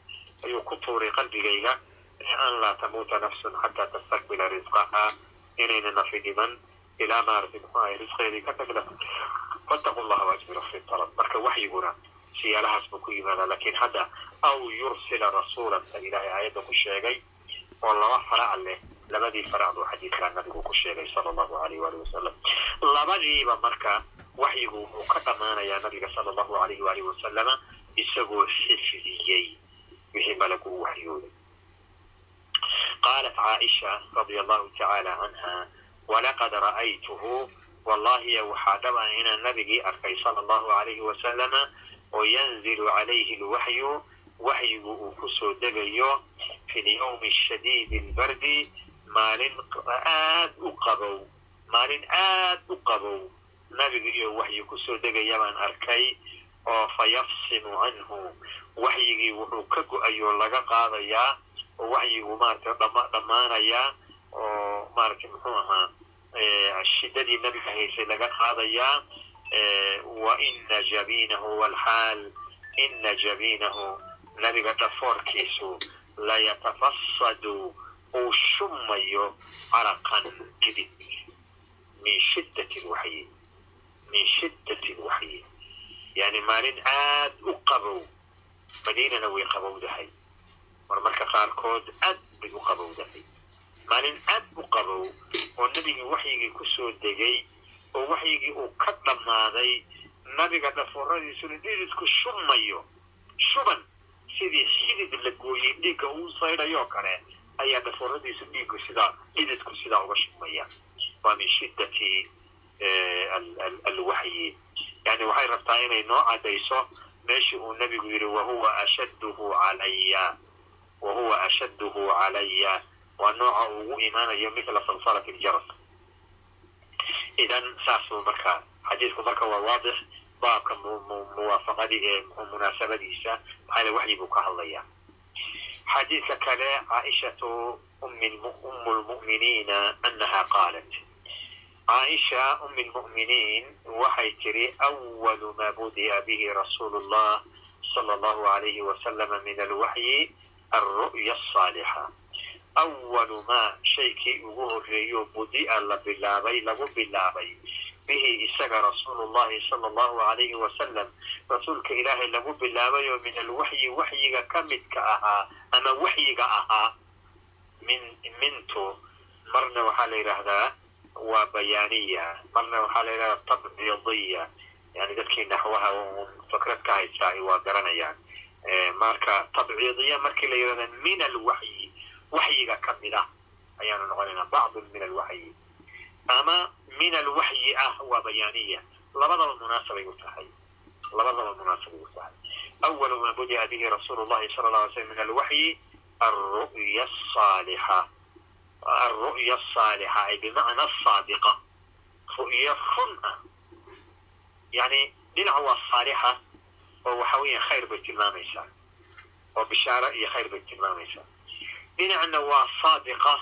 ayuu ku tuuray qalbigayga an laa tamuuta nafsun xataa tastakmila risqaha inayna nafi dhiman ilaa maaragtay muxuu ahay risqeedii ka tagna fattaquu llaha waajmiluu fi talab marka waxyiguna siyaalahaas buu ku yimaadaa laakiin hadda aw yursila rasuulan ta ilaahay aayadda ku oo laba farac leh labadii farac buu xadiidkaa nabigu ku sheegay sala allahu alayh waalihi wasalam labadiiba marka waxyigu wuxuu ka dhammaanayaa nabiga sala allahu alayhi waalihi wasalama isagoo xifdiyey wixii malagu u waxyooday qaalat caaisha radia allahu tacaala canha walaqad ra'aytuhu wallahiya waxaa dhaba inaan nabigii arkay sala allahu alayhi wasalama oo yanzilu calayhi lwaxyu waxyigu uu ku soo degayo fi lyawmi shadiidi albardi maalin aad u qabow maalin aad u qabow. Nabiga iyo waxyi ku soo degaya baan arkay oo fa yafsimu canhu waxyigii wuxuu ka go'ayoo laga qaadayaa oo waxyigu maaragtay dhama dhammaanayaa oo maaragtay muxuu ahaa shiddadii nabiga haysay laga qaadayaa wa ina jabinahu walxaal ina jabinahu nabiga dhafoorkiisu layatafasadu uu shumayo caraqan dhidid min shiddati lwaxyi min shiddati lwaxyi yani maalin aad u qabow madiinana way qabowdahay marmarka qaarkood aad bay u qabowdahay maalin aad u qabow oo nebigii waxyigii ku soo degay oo waxyigii uu ka dhammaaday nabiga dhafooradiisuna dhididku shumayo shuban sidii xidid la gooyey dhiigga uu saydhayoo kale ayaa dhafooradiisu dhiiggu sidaa dhididku sidaa uga shumaya waa min shiddati alwaxyi yani waxay rabtaa inay noo caddayso meeshii uu nebigu yidhi wahuwa ashadduhu calaya wahuwa ashadduhu calaya waa nooca uu ugu imaanayo mithla salsalati ljaras idan saasuu marka xadiidku marka waa waadix baabka muwaafaqadii ee munaasabadiisa maxaa yale waxyi buu ka hadlaya xadiidka kale caaishatu umu lmu'miniina annaha qaalat. Caaisha umi lmu'miniin waxay tiri awalu maa budi'a bihi rasuulu llah sala allahu alayhi wasalama min alwaxyi alru'ya asaalixa awalu maa shaykii ugu horreeyo budi'a la bilaabay lagu bilaabay bihi isaga rasuulu llahi sala allahu alayhi wasalam rasuulka ilaahay lagu bilaabayoo min alwaxyi waxyiga ka midka ahaa ama waxyiga ahaa min mintu marna waxaa la yidhaahdaa waa bayaaniya marna waxaa la yidhahdaa tabciidiya yani dadkii naxwaha fakrad ka haysaa waa garanayaan marka tabciidiya markii la yidhahda min alwaxyi waxyiga ka mid ah ayaanu noqonaynaa bacdun min alwaxyi ama min alwaxyi ah waa bayaaniya labadaba munaasabay u tahay. Labadaba munaasabay u tahay. Awalu maa budi'a bihi rasuulu llahi sala alla alay slam min alwaxyi alru'ya asaalixa alru'ya asaalixa ay bimacna asaadiqa ru'yo run ah. Yani dhinac waa saalixa oo waxa weeyaan khayr bay tilmaamaysaa. Oo bishaaro iyo khayr bay tilmaamaysaa. Dhinacna waa saadiqa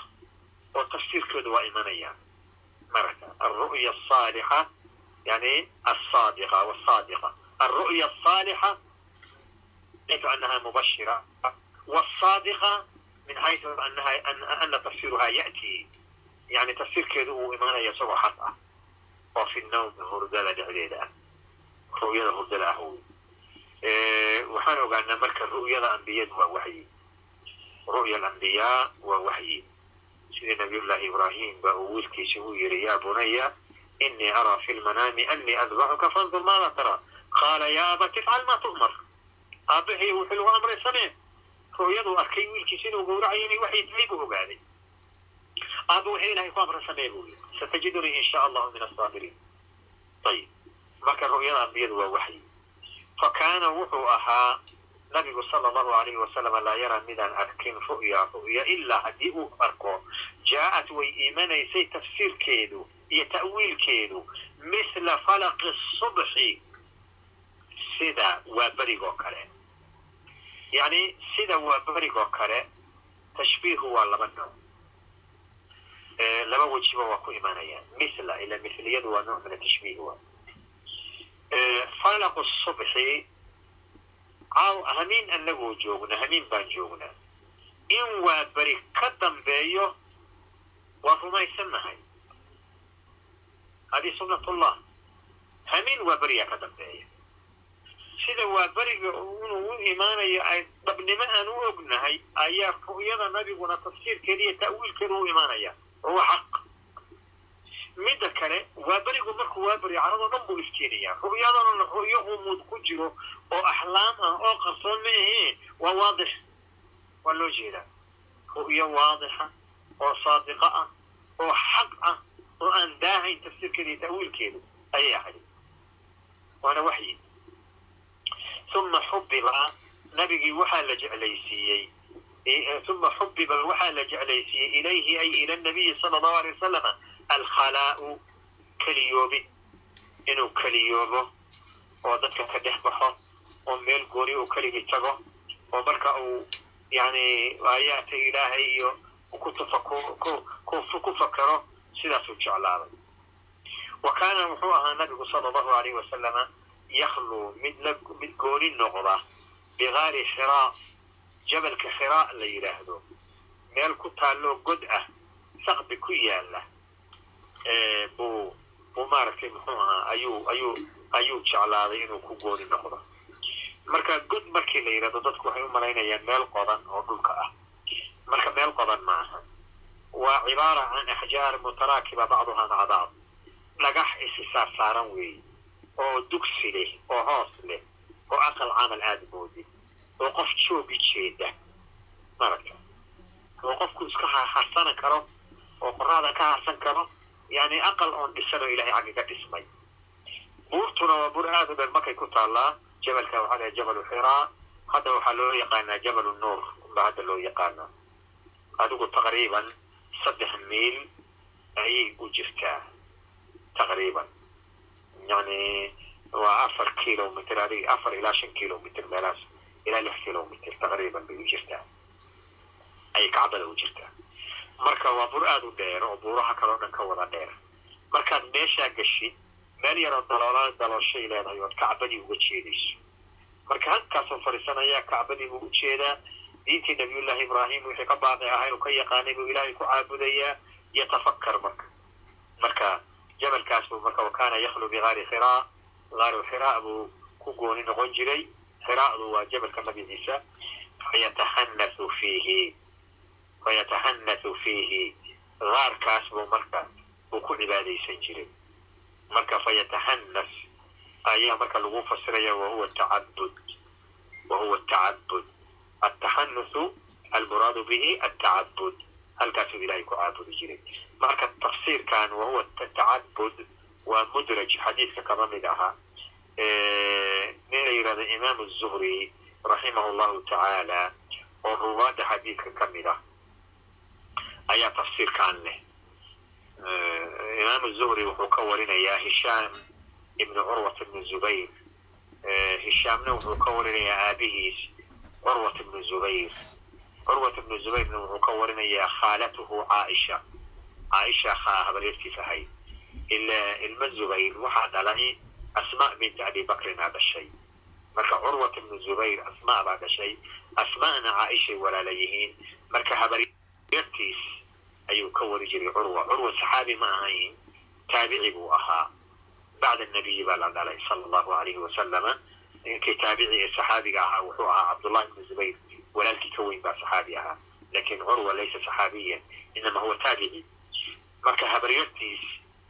oo tafsiirkeedu waa imanaya marata alru'ya asaalixa yani asaadiqa wasaadiqa alru'ya asaalixa حيث أنها مبشرة والصادقة من حيث أنها أن, أن تفسيرها يأتي يعني تفسير كذو إيمانا يسوع حقا وفي النوم هردلة دعليلة رؤية هردلة هو إيه وحنا قلنا مركز رؤية الأنبياء ووحي رؤيا الأنبياء ووحي sida nabiyullaahi ibraahim baa uu wiilkiisa u yidhi yaa bunaya inii araa fi lmanaami annii adbaxuka fandur maada taraa qaala yaa abati ifcal maa tu'mar aabbahay wuxuu lagu amray samee ru'yaduu arkay wiilkiisa inuu gowracayo inay waxay tahay buu ogaaday aabba waxay ilahay ku amray samee buu yidhi satajidunii in allahu min asaabiriin ayib marka ru'yada ambiyadu waa waxyi fa kaana wuxuu ahaa nabigu sala allahu alayhi wasalam laa yaraa midaan arkin ru'ya ru'ya ilaa haddii uu arko. Jaa'at way iimanaysay tafsiirkeedu iyo ta'wiilkeedu. Mithla falaqi subxi sida waa berigoo kale. Yani sida waa berigoo kale tashbiihu waa laba nooc. Laba wejiba waa ku imanayaan mithla ila mithliyadu waa nooc min atashbiih wa falaqu subxi caaw hamiin anagoo joogna hamiin baan joognaa in waa beri ka dambeeyo waa rumaysannahay. Hadi sunnatullah hamiin waa beriyaa ka dambeeya. Sida waa beriga inuu u imaanayo ay dhabnimo aan u ognahay ayaa ru'yada nabiguna tafsiirkeeda iyo ta'wiilkeeda u imaanaya. Oo midda kale waa berigu markuu waa beri caradoo dhan buu iftiinaya ru'yadana ru'yo umuud ku jiro oo axlaam ah oo qarsoon ma ahee waa waadix. Waa loo jeedaa. Ru'yo waadixa oo saadiqa ah oo xaq ah oo aan daahayn tafsiirkeeda iyo ta'wiilkeedu ayay ahayd waana waxyi. Uma xubiba nabigii waxaa la jeclaysiiyey uma xubiba waxaa la jeclaysiiyey ilayhi ay ila nabiyi sala allahu alay wasalama alkhalaa'u keliyoobid inuu keliyoobo oo dadka ka dhex baxo oo meel gooni uu keligii tago oo marka uu yani aayaadka ilaahay iyo ku fakaro sidaasuu jeclaaday wa kaana wuxuu ahaa nabigu sala allahu alayh wasalama yaklu mid gooni noqda bigaari khiraa jabalka khiraa la yidhaahdo meel ku taalloo god ah saqbi ku yaalla buu buu maaragtay muxuu ahaa ayuu ayuu ayuu jeclaaday inuu ku gooni noqdo marka god markii la yidhahdo dadku waxay u malaynayaan meel qodan oo dhulka ah marka meel qodan ma aha waa cibaara can axjaar mutaraakiba bacduhaa maca bacd dhagax isi saar saaran weeye oo dugsi leh oo hoos leh oo aqal camal aada moodid oo qof joogi jeeda maragta oo qofku iska harsan karo oo qoraada ka harsan karo yani aqal oon dhisan oo ilahay xagga ka dhismay buurtuna waa buur aada u dheer markay ku taallaa jabalka waxaa laha jabalu xiraa hadda waxaa loo yaqaanaa jabalu nuur unba hadda loo yaqaana adigu taqriiban saddex miil ayay u jirtaa taqriiban yani waa afar kilomitr adig afar ilaa shan kilomitr meelaas ilaa lix kilomitr taqriiban bay u jirtaa ayay kacbada u jirtaa marka waa bur aada u dheer oo buuraha kaleo dhan ka wada dheer. Markaad meeshaa gashid meel yaroo daloola dalooshay leedahay ood kacbadii uga jeedayso. Marka halkaasoo fadhiisanayaa kacbadii buu u jeedaa. Diintii nabiyullaahi ibraahim wixii ka baaqi ahaa inuu ka yaqaanay buu ilaahay ku caabudayaa yatafakar marka. Marka jabalkaas buu marka wakaana yakhlu bigaari khiraa gaaru xiraa buu ku gooni noqon jiray. Xiraadu waa jabalka magaciisa fayatahanathu fiihi fayatahanathu fiihi gaarkaas buu marka uu ku cibaadaysan jiray marka fayatahanas ayaa marka lagu fasiraya wahuwa tacabud wahuwa tacabud atahanuthu almuraadu bihi atacabud halkaasuu ilahay ku caabudi jiray marka tafsiirkan wahuwa tacabud waa mudraj xadiidka kama mid ahaa nin la yidhahdo imaam zuhri raximahu llahu tacaala oo ruwaada xadiidka ka mid ah ayaa tafsiirkan leh imaam zuhri wuxuu ka warinayaa hishaam ibnu curwat ibnu zubayr hishaamna wuxuu ka warinayaa aabihiis curwat ibnu zubayr curwat ibnu zubayrna wuxuu ka warinayaa khaalatuhu caaisha caaisha habaryartiis ahayd ila ilma zubayr waxaa dhalay asma binti abi bakrin aa dhashay marka curwat ibnu zubayr asma baa dhashay asma'na caaishay walaala marka habaryartiis ayuu ka wari jiray curwa curwa saxaabi ma ahayn. Taabici buu ahaa. Bacda nabiyi baa la dhalay sala allahu alayhi wasalama ninkii taabici ee saxaabiga ahaa wuxuu ahaa cabdullahi ibnu zubayr. Walaalkii ka weyn baa saxaabi ahaa. Lakin curwa laysa saxaabiyan inama huwa taabici. Marka habaryartiis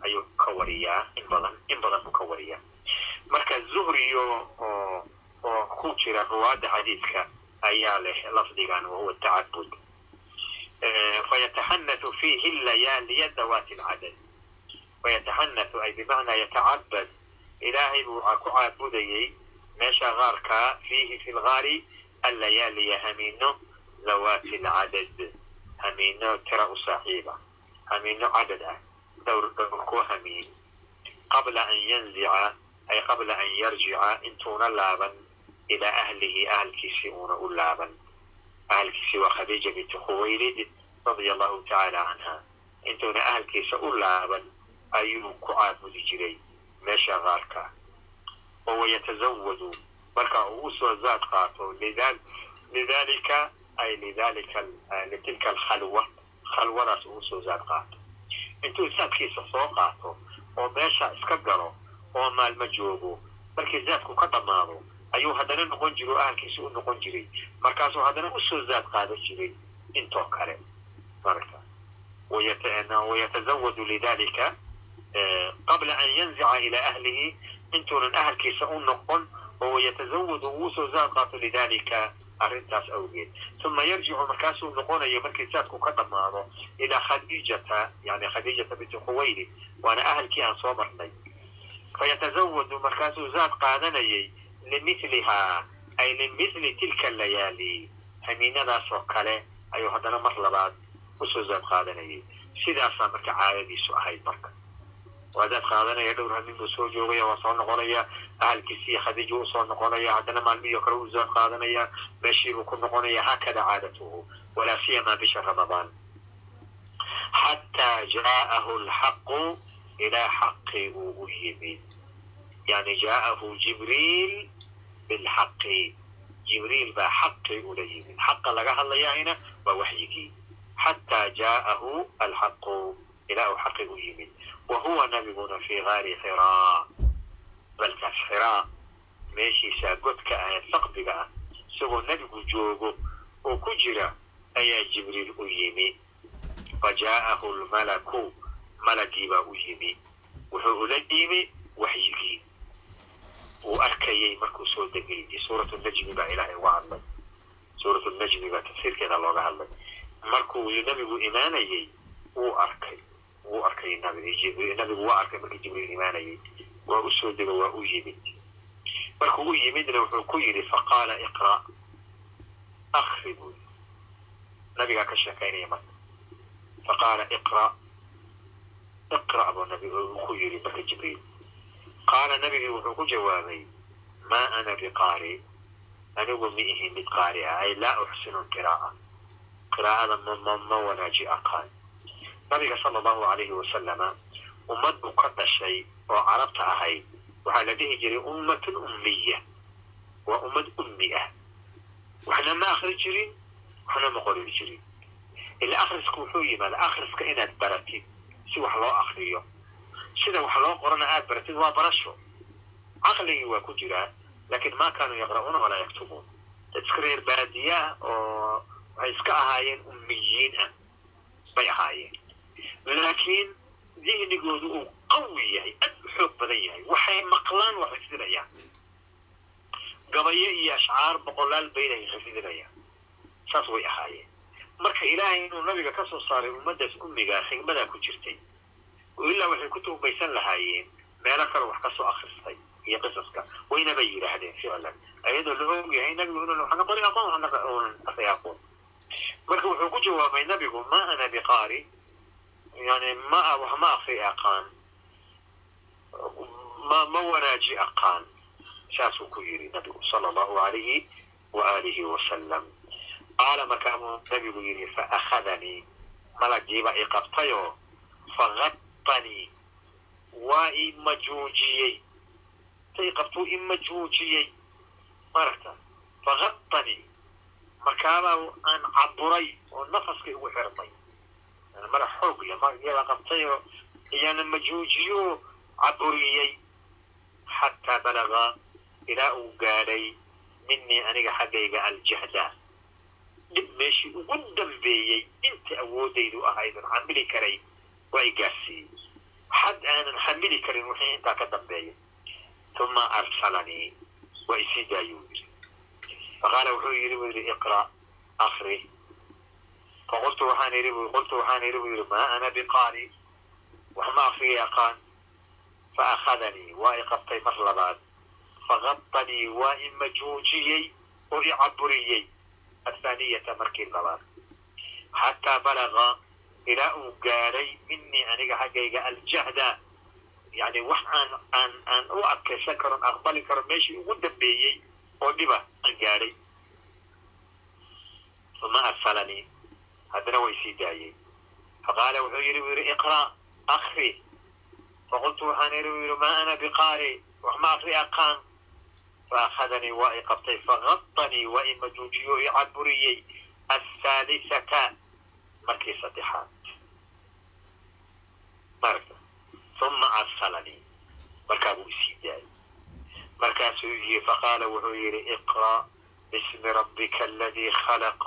ayuu ka wariyaa. In badan in badan buu ka wariyaa. Marka zuhriyo oo oo ku jira ruwaada xadiidka ayaa leh lafdigan wahuwa tacabud fayatahanathu fiihi layaaliya dawaati alcadad fayatahanathu ay bimacnaa yatacabad ilaahay buu ku caabudayay meesha gaarkaa fiihi fi lgaari allayaaliya hamiino dawaati alcadad hamiino tira u saaxiiba hamiino cadad ah dhowr dhowr ku hamiin qabla an yanzica ay qabla an yarjica intuuna laaban ilaa ahlihi ahalkiisii waa khadiija binti khuwaylid radia allahu tacaala canha intuuna ahalkiisa u laaban ayuu ku caabudi jiray meesha gaarka oo wayatazawadu marka uu u soo zaad qaato lidalika ay lidalika litilka alkhalwa khalwadaas uu u soo zaad qaato. Intuu zaadkiisa soo qaato oo meesha iska galo oo maalmo joogo markii zaadku ka dhammaado ayuu haddana noqon jiro o ahalkiisa u noqon jiray. Markaasuu haddana u soo zaad qaadan jiray intoo kale. Marka wayatazawadu lidalika qabla an yanzica ilaa ahlihi intuunan ahalkiisa u noqon oo wayatazawadu uu u soo zaad qaato lidalika arrintaas awgeed. Uma yarjicu markaasuu noqonayo markii zaadku ka dhammaado ilaa khadiijata yani khadiijata binti khuwaylid waana ahalkii aan soo marnay. Fayatazawadu markaasuu zaad qaadanayay limilihaa ay limithli tilka layaali hamiinadaas oo kale ayuu haddana mar labaad u soo zaad qaadanayay. Sidaasaa marka caadadiisu ahayd marka. Waa zaad qaadanaya dhowr hamiin buu soo joogaya waa soo noqonaya ahalkiisiiyo khadiija u soo noqonaya haddana maalmihii kale uu zaad qaadanaya meeshiibuu ku noqonaya haakada caadatuhu walaa siyamaa bisha ramadaan. Xataa jaa'ahu alxaqu ilaa xaqii uu u yimid yani jaa'ahu jibriil bilxaqi jibriil baa xaqii ula yimid xaqa laga hadlayaahina waa waxyigii xataa jaa'ahu alxaqu ilaa uu xaqi u yimid wa huwa nabiguna fii gaari xiraa balkaas xiraa meeshiisaa godka ahayd saqbiga ah isagoo nebigu joogo oo ku jira ayaa jibriil u yimi fa jaa'ahu lmalaku malagii baa u yimi wuxuu ula yimi waxyigii uu arkayay markuu soo degayay suuratu najmi baa ilaahay uga hadlay. Suuratu najmi baa tafsiirkeeda looga hadlay. Markuu nabigu imaanayay wuu arkay. Wuu arkay nabigu waa arkay markii jibriil imaanayay. Waa u soo dego waa u yimid. Markuu u yimidna wuxuu ku yidhi faqaala iqra' akri buu nabigaa ka sheekaynaya marka. Faqaala iqra' iqra' buu nabi ku yidhi marka jibriil qaala nabigii wuxuu ku jawaabay maa ana biqaari anigu ma ihin mid qaari ah ay laa uxsinu qiraa'a qiraa'ada ma wanaaji aqaan nabiga sala allahu alayhi wasalama ummad buu ka dhashay oo carabta ahayd waxaa la dhihi jiray ummatun ummiya waa ummad ummi ah waxna ma akri jirin waxna ma qori jirin ila akhrisku wuxuu yimaada akhriska inaad baratid si wax loo akriyo sida wax loo qorana aad baratid waa barasho. Caqligii waa ku jiraa laakiin ma kaanuu yaqra'uuna walaa yaktubuun. Dad iska reer baadiyaah oo waxay iska ahaayeen ummiyiin ah bay ahaayeen. Laakiin dihnigoodu uu qawi yahay aad u xoog badan yahay waxay maqlaan waa xifdinayaan. Gabayo iyo ashcaar boqolaal bayd ay xifdinayaan. Saas way ahaayeen. Marka ilaahay inuu nabiga ka soo saaray ummaddaas ummigaa xigmadaa ku jirtay ilaa waxay ku tuumaysan lahaayeen meelo kale wax ka soo iyo qisaska wayna bay yidhaahdeen ficlan ayadoo la og yahay nabigu inuu waxna aqoon waxna akri aqoon marka wuxuu ku jawaabay nabigu ma ana biqaari yani ma wax ma akri aqaan ma ma wanaaji aqaan saasuu ku yidhi nabigu sala allahu alayhi wa aalihi wasalam qaala markaabuu nabigu yidhi fa akhadanii malagiiba i qabtayoo faqadanii waa i majuujiyey tay qabtuu i majuujiyey maragta faqadanii markaabaa aan caburay oo nafaskay ugu xirmay mara xoog le malagiiba qabtayoo iyaana majuujiyo caburiyey xataa balaga ilaa uu gaadhay minii aniga xaggayga aljahda. Dhib meeshii ugu dambeeyey inta awoodaydu ahaydun xamili karay waa i gaarsiiyey. Xad aanan xamili karin wixii intaa ka dambeeya uma arsalanii waa isii daayuu yidhi. Faqaala wuxuu yidhi buu yidhi iqra' akri faqultu waxaan idhi bu qultu waxaan idhi buu yidhi maa ana biqaari. Wax ma akriya aqaan fa akhadanii waa i mar labaad. Faqadanii waa i majuujiyey oo i athaaniyata markii labaad. Xataa balaga ilaa uu gaadhay minii aniga xaggayga aljahda yani wax aan aan aan u adkaysan karon aqbali karo meeshii ugu dambeeyey oo dhiba aan gaadhay uma arsalanii haddana way sii daayey faqaala wuxuu yidhi buu yidhi iqra' akri faqultu waxaan idhi buu yidhi maa ana biqaari wax ma akri aqaan faakhadanii waa i qabtay faqadanii waa i majuujiyo i caburiyey athaalisata markii saddexaad maragta uma arsalanii markaa buu isii daayey markaasuu yii faqaala wuxuu yidhi iqra' bismi rabbika aladii khalaq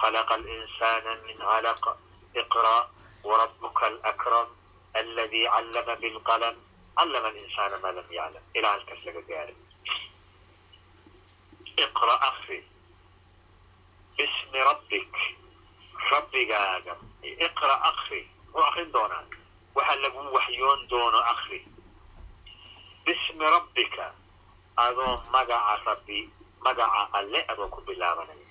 khalaqa alinsana min calaq iqra' warabuka alakram aladii callama bilqalam callama alinsana maa lam yaclam ilaa halkaas laga gaaray iqra' akri bismi rabbik rabbigaaga. Iqra' akri muxuu akrin doonaa. Waxa lagu waxyoon doono akri bismi rabbika adoo magaca rabbi magaca alle adoo ku bilaabanaya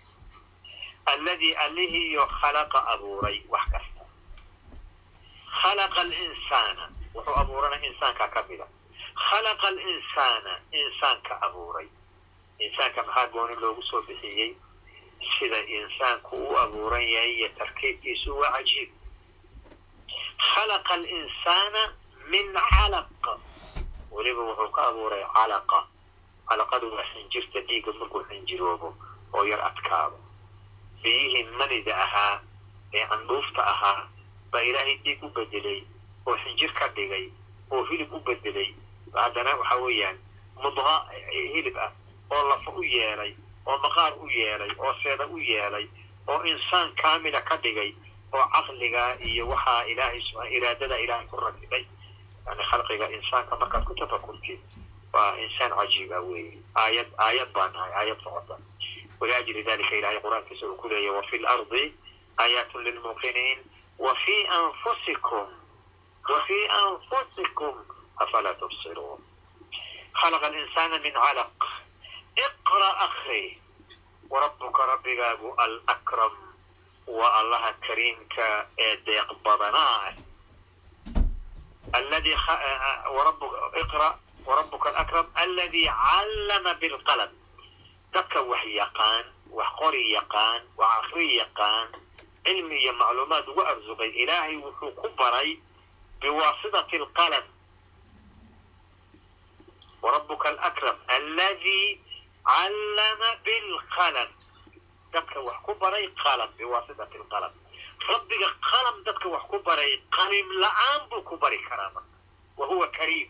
alladii allihiiyo khalaqa abuuray wax kasta. Khalaqa alinsaana wuxuu abuurana insaanka ka mida. Khalaqa alinsaana insaanka abuuray. Insaanka maxaa gooni loogu soo bixiyey sida insaanku u abuuran yahay iyo tarkiibkiisu waa cajiib. Khalaqa alinsaana min calaq. Weliba wuxuu ka abuuray calaqa calaqadu waa xinjirta dhiigga markuu xinjiroobo oo yar adkaado biyihii manida ahaa ee candhuufta ahaa baa ilaahay dhiig u bedelay oo xinjir ka dhigay oo hilib u bedelay. Haddana waxa weeyaan mudqa hilib ah oo lafa u yeelay oo maqaar u yeelay oo seeda u yeelay oo insaan kaamila ka dhigay oo caqliga iyo waxaa ilaahay iraadada ilaahay ku rakibay. Yani khalqiga insaanka markaad ku tafakurtid waa insaan cajiiba weeye. Aayad aayad baa nahay aayad socota waliajli dalika ilahay qur'aankiisa uu ku leeyahy wafi lardi aayaatun lilmuqiniin wafi anfusikum wafi anfusikum afalaa tubsiruun. Khalaqa alinsana min calaq iqra akri warabbuka rabbigaagu alakram waa allaha kariimka ee deeq badanaa warabbuka alakram alladii callama bilqalam dadka wax yaqaan wax qori yaqaan wax akri yaqaan cilmi iyo macluumaad ugu arsuqay ilaahay wuxuu ku baray biwaasitati alqalam warabbuka alakram alladii callama bilqalam dadka wax ku baray qalam biwaasitati lqalam rabbiga qalam dadka wax ku baray qalim la'aan buu ku bari karaa marka wa huwa kariim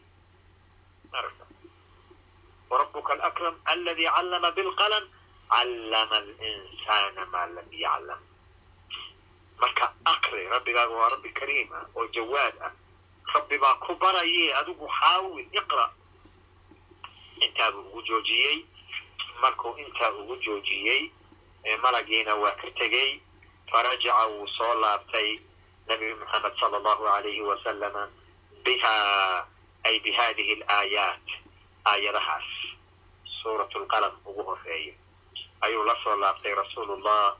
warabuka alakram aladi callama bilqalam callama alinsaana maa lam yaclam marka akri rabbigaaga waa rabbi kariim ah oo jawaad ah rabbi baa ku baraye adigu xaawil iqra intaabuu ugu joojiyey markuu intaa ugu joojiyey malagiina waa ka tegey farajaca wuu soo laabtay nabi moxamed sala allahu alayhi wasalama biha ay bi hadihi alaayaat aayadahaas suurat lqalam ugu horreeya ayuu la soo laabtay rasuulullah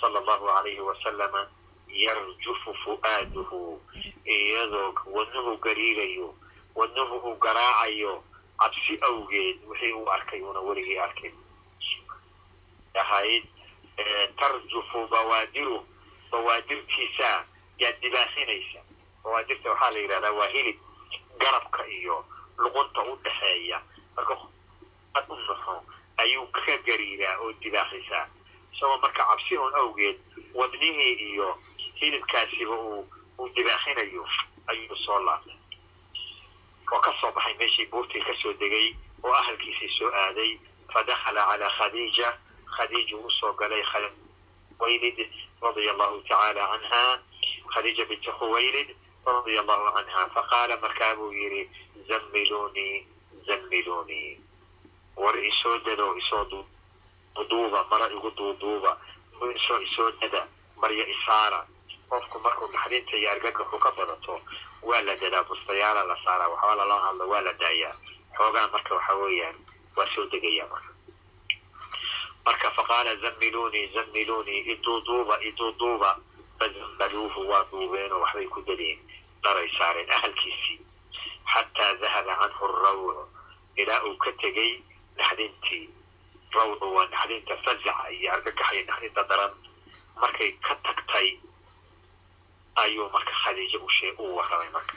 sala allahu alayhi wasalama yarjufu fu'aaduhu iyadoo wadnuhu gariirayo wadnuhu uu garaacayo cabsi awgeed wixii uu arkay uuna weligii arkin ahayd tarjufu bawaadiru bawaadirtiisa yaad dibaasinaysa bawaadirta waxaa la yidhahdaa waa hilib garabka iyo luqunta u dhaxeeya. Marka u naxo ayuu ka gariiraa oo dibaaxisaa isagoo marka cabsi oon awgeed wadnihii iyo hilibkaasiba uu uu dibaaxinayo ayuu soo laabtay oo ka soo baxay meeshii buurtii ka soo degay oo ahalkiisii soo aaday fadakhala calaa khadiija. Khadiija u soo galay khuwaylid radia allahu tacaala canha khadiija binti khuwaylid radia allahu canha faqaala markaa buu yidhi zammilunii zammilunii war isoo dado isoo duuduuba mara igu duuduuba isoo isoo dada marya isaara. Qofku markuu naxdinta iyo argagaxu ka badato waa la dadaa bustayaala la saaraa waxba lala hadlo waa la daayaa xoogaa marka waxa weeyaan waa soo degaya marka. Marka faqaala zammilunii zammilunii iduuduuba iduuduuba fazammaluuhu waa duubeenoo waxbay ku dadeen. Dharay saareen ahalkiisii. Xataa dahaba canhu rawcu ilaa uu ka tegey naxdintii. Rawcu waa naxdinta fazaca iyo argagaxa iyo naxdinta daran. Markay ka tagtay ayuu marka khadiija uu warramay marka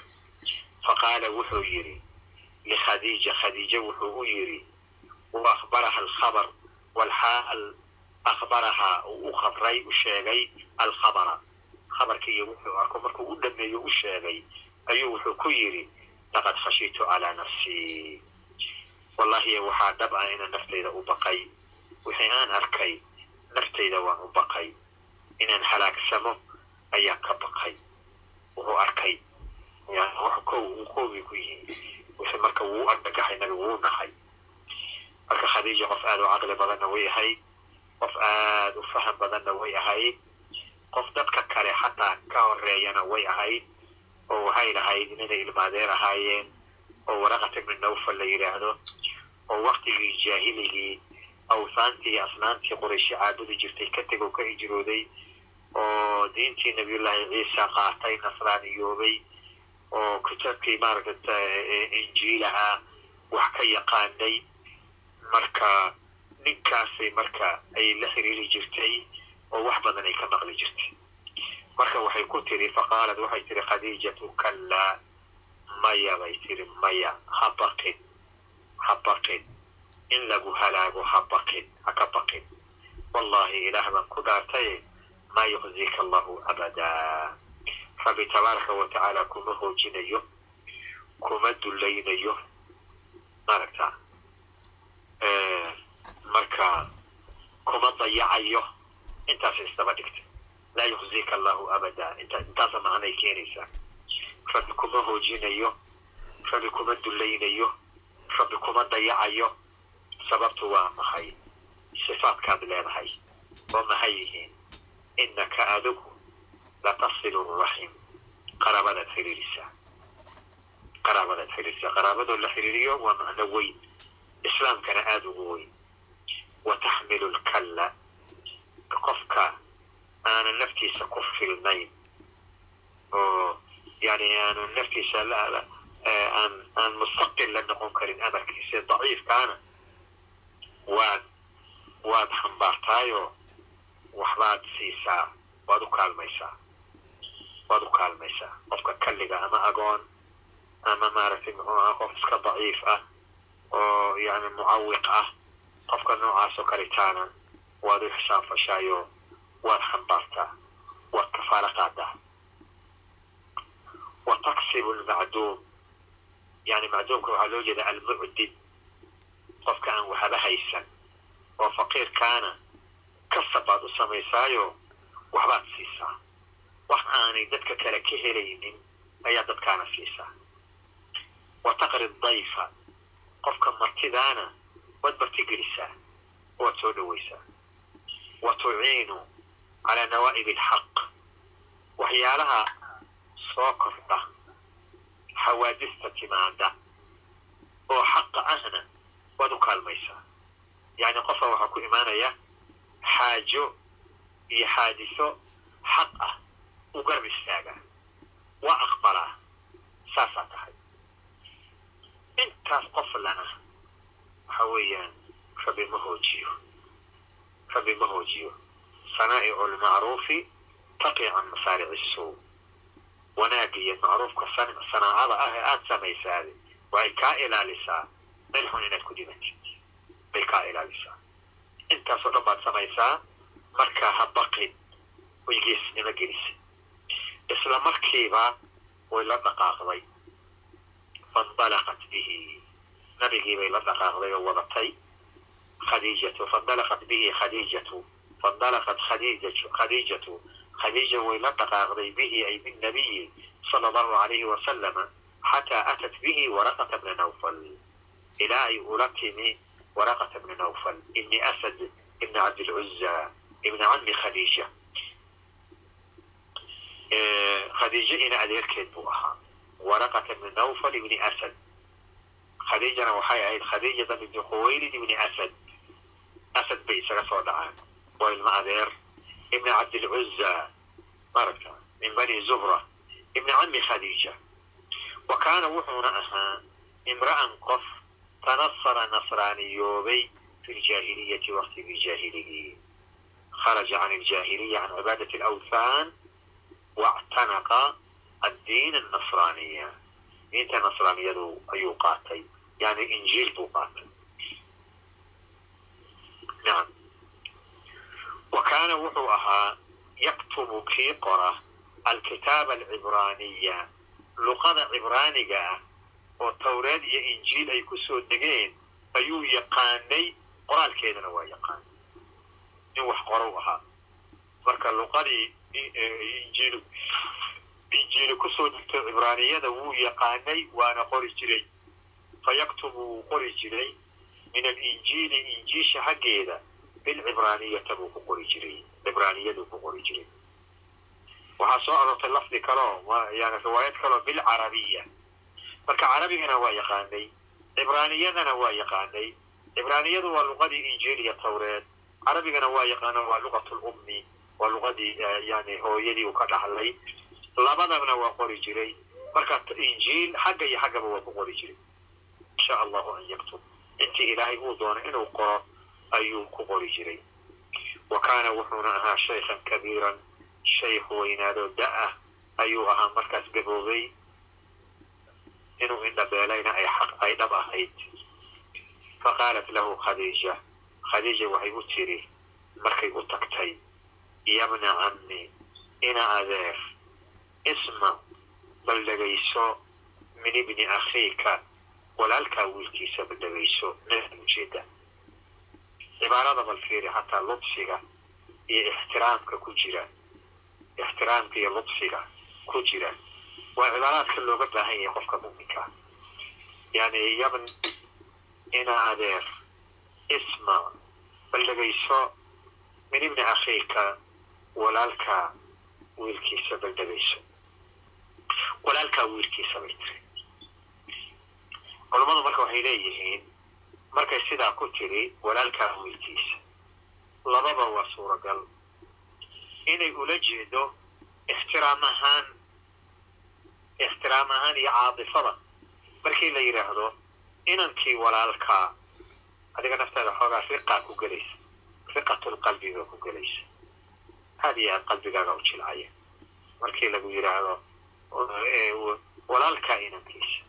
faqaala wuxuu yidhi likhadiija khadiija wuxuu u yidhi wa akhbaraha alkhabar walxaal akhbarahaa uu u khabray u sheegay alkhabara khabarkii iyo wuxuu arko markuu u dhameeyo u sheegay ayuu wuxuu ku yidhi laqad khashiitu calaa nafsii wallahi waxaa dhab ah inaan naftayda u baqay wixii aan arkay naftayda waan u baqay inaan halaagsamo ayaa ka baqay. Wuxuu arkay koogii ku yihi wixii marka wuu argagaxay nabigu wuu nahay. Marka khadiija qof aada u caqli badanna way ahayd. Qof aada u faham badanna way ahayd. Qof dadka kale xataa ka horeeyana way ahayd. Oo waxay lahayd inay ilmaadeer ahaayeen. Oo waraqat ibni nawfal la yidhaahdo oo waktigii jaahiligii awsaantii iyo asnaantii qorayshi caabudi jirtay ka tegoo ka hijrooday oo diintii nabiyullaahi ciisa qaatay nasraaniyoobay oo kitaabkii maaragta injiilaha wax ka yaqaanay. Marka ninkaasay marka ay la xiriiri jirtay oo wax badan ay ka maqli jirtay. Marka waxay ku tiri faqaalad waxay tiri khadiijatu kallaa maya bay tiri maya ha baqin ha baqin in lagu halaago ha baqin ha ka baqin. Wallahi ilaah baan ku dhaartaye maa yuqzika allahu abadaa rabbi tabaaraka wa tacaala kuma hoojinayo kuma dullaynayo maaragta marka kuma dayacayo intaas isdaba dhigta laa yuqzika allahu abadaa intaasa macnay keenaysaa rabbi kuma hoojinayo rabbi kuma dullaynayo rabbi kuma dayacayo sababtu waa maxay sifaadkaad leedahay oo maxay yihiin innaka adigu latasilu raxim qaraabadaad xiriirisaa qaraabadaad xiriirisaa qaraabadoo la xiriiriyo waa macno weyn islaamkana aada ugu weyn wa taxmilu lkalla qofka aanan naftiisa ku filnayn oo yani aanu naftiisa aan mustaqil la noqon karin amarkiisa daciifkaana waad waad xambaartaayoo waxbaad siisaa waad u kaalmaysaa. Waad u kaalmaysaa. Qofka kalliga ama agoon ama maaragtay muxuu aha qof iska daciif ah oo yani mucawiq ah qofka noocaas oo kalitaana waad u xisaanfashaayo waad xambaartaa waad kafaalo qaadaa. Wa taksibu lmacduum yani macduumka waxaa loo jeeda almucdib qofka aan waxba haysan oo faqiirkaana kasab baad u samaysaayo waxbaad siisaa. Wax aanay dadka kale ka helaynin ayaa dadkaana siisaa. Wa taqri dayfa qofka martidaana waad martigelisaa waad soo dhowaysaa wa tuciinu calaa nawaa'ib alxaq waxyaalaha soo kordha xawaadista timaada oo xaqa ahna waad u kaalmaysaa. Yacni qofka waxaa ku imaanaya xaajo iyo xaadiso xaq ah u garab istaagaa waa aqbalaa saasaa tahay. Intaas qof lana waxa weeyaan rabbi ma hoojiyo. Rabbi ma hoojiyo. Sanaa'icu lmacruufi taqi can masaarici suu wanaagga iyo macruufka sanaacada ah ee aada samaysaade waxay kaa ilaalisaa. Meel inaad ku dhimatid bay kaa ilaalisaa intaasoo dhan baad samaysaa markaa ha baqin way geesnimo gelisa isla markiiba way la dhaqaaqday faindalaqat bihi. Nabigiibay la dhaqaaqday oo wadatay khadiijatu faindalaqat bihi khadiijatu faindalaqat khadiijatu khadiija way la dhaqaaqday bihi ay binnabiyi sala allahu alayhi wasalama xataa atat bihi waraqata bna nawfal. Ilaa ay ula timi waraqata bna nawfal ibni asad ibni cabdilcuza ibni cammi khadiija khadiijo ina adeerkeed buu ahaa waraqata bni nawfal ibni asad khadiijana waxay ahayd khadiijata binti khuwaylid ibni asad asad bay isaga soo dhacaan waa ilmo adeer ibni cabdilcuza maragta min bani zuhra ibni cammi khadiija wa kaana wuxuuna ahaa imra'an qof tanasara nasraaniyoobay fi ljaahiliyati waktigii jaahiligii kharaja can aljaahiliya can cibaadati alawthan wactanaqa addiin annasraaniya diinta nasraaniyadu ayuu qaatay yani injiil buu qaatay nacam wa kaana wuxuu ahaa yaktubu kii qora alkitaaba alcibraaniya luqada cibraaniga ah oo tawreed iyo injiil ay ku soo degeen ayuu yaqaanay qoraalkeedana waa yaqaanay. In wax qorow ahaa. Marka luqadii injiil injiili ku soo degtay cibraaniyada wuu yaqaanay waana qori jiray. Fa yaktubu wuu qori jiray. Min alinjiili injiisha xaggeeda bilcibraaniyata buu ku qori jiray. Cibraaniyaduu ku qori jiray. Waxaa soo aroortay lafdi kaleo yani riwaayad kaleo bilcarabiya marka carabigana waa yaqaanay cibraaniyadana waa yaqaanay. Cibraaniyadu waa luqadii injiil iyo tawreed carabigana waa yaqaano waa luqat lummi waa luqadii yani hooyadii uu ka dhaxlay. Labadabna waa qori jiray. Marka injiil xagga iyo xaggaba waa ku qori jiray. Insha allahu an yaktub. Intii ilaahay uu doono inuu qoro ayuu ku qori jiray. Wa kaana wuxuuna ahaa shaykhan kabiiran shaykh weynaado da'ah ayuu ahaa markaas gaboobay inuu indhabeelayna ay dhab ahayd fa qaalat lahu khadiija khadiija waxay u tiri markay u tagtay yabna cammi ina adeer isma bal dhegayso min ibni akhiika walaalkaa wiilkiisa bal dhegayso ujeeda cibaarada bal fiiri xataa ludfiga iyo ixtiraamka ku jira ixtiraamka iyo ludfiga ku jira waa cibaaraadka looga baahan yahay qofka muminka yani yabn ina adeer isma bal dhegayso min ibni akhiika walaalkaa wiilkiisa bal dhegayso walaalkaa wiilkiisa bay tiri culammadu marka waxay leeyihiin markay sidaa ku tiri walaalkaa wiilkiisa lababa waa suuragal. Inay ula jeedo ixtiraam ahaan ixtiraam ahaan iyo caadifada markii la yidhaahdo inankii walaalkaa adiga naftaada xoogaa riqaa ku gelaysa. Riqatulqalbiga ku gelaysa. Aad iyo aad qalbigaaga u jilcaya markii lagu yidhaahdo walaalkaa inankiisa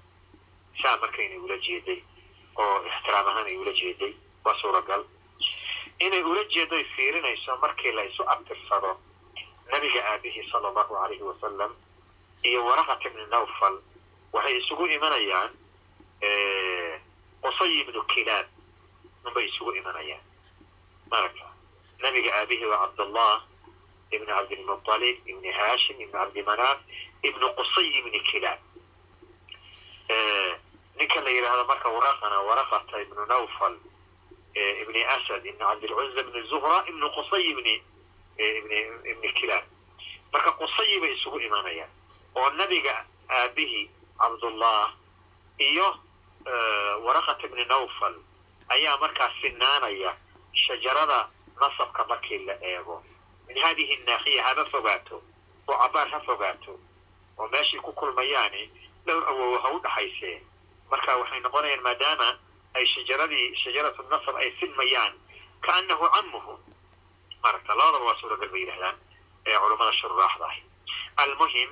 saa marka inay ula jeeday oo ixtiraam ahaan ay ula jeeday waa suuragal. Inay ula jeedoy fiirinayso markii la isu abtirsado nabiga aabihii sala allahu alayhi wasalam iyo waraqat ibni nawfal waxay isugu imanayaan qusay ibnu kilaab unbay isugu imanayaan. Maragta nabiga aabihii waa cabdullah ibn cabdilmuطalib ibni hashim ibni cabdimanaaf ibnu qusay ibni kilaab ninka la yidhaahdo marka waraqana waraqata ibnu nawfal ibni asad ibni cabdilcuza ibni zuhra ibnu qusay ibni ibni kilaab marka qusayi bay isugu imanayaan oo nabiga aabihii cabdullah iyo waraqat ibni nawfal ayaa markaa sinaanaya shajarada nasabka markii la eego. Min hadihi naaxiya haba fogaato oo cabaar ha fogaato oo meeshay ku kulmayaani dhowr awow ha u dhaxaysee. Marka waxay noqonayaan maadaama ay shajaradii shajaratu nasab ay sinmayaan kaanahu camuhu maragta labadaba waa suuragal bay yidhahdaan ee culammada shuraaxda ahi. Almuhim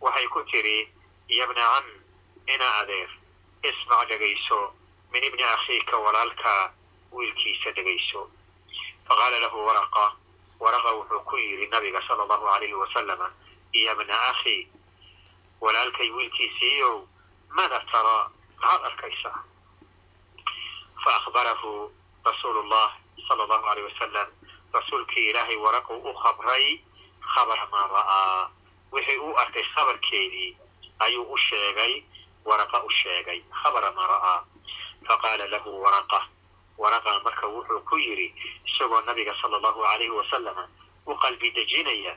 waxay ku tiri yabna cam ina adeer ismac dhegayso min ibni akhiika walaalkaa wiilkiisa dhegayso faqaala lahu waraqa waraqa wuxuu ku yidhi nabiga sala allahu alayhi wasalama ya bna akhi walaalkay wiilkiisiiyow maada taraa maxaad arkaysaa? Fa akhbarahu rasuulu llah sala allahu alayh wasalam rasuulkii ilaahay waraqu u khabray khabara maa ra'aa wixii uu arkay khabarkeedii ayuu u sheegay waraqa u sheegay khabara maa ra'aa faqaala lahu waraqa. Waraqa marka wuxuu ku yidhi isagoo nabiga sala allahu alayhi wasalama u qalbi dejinaya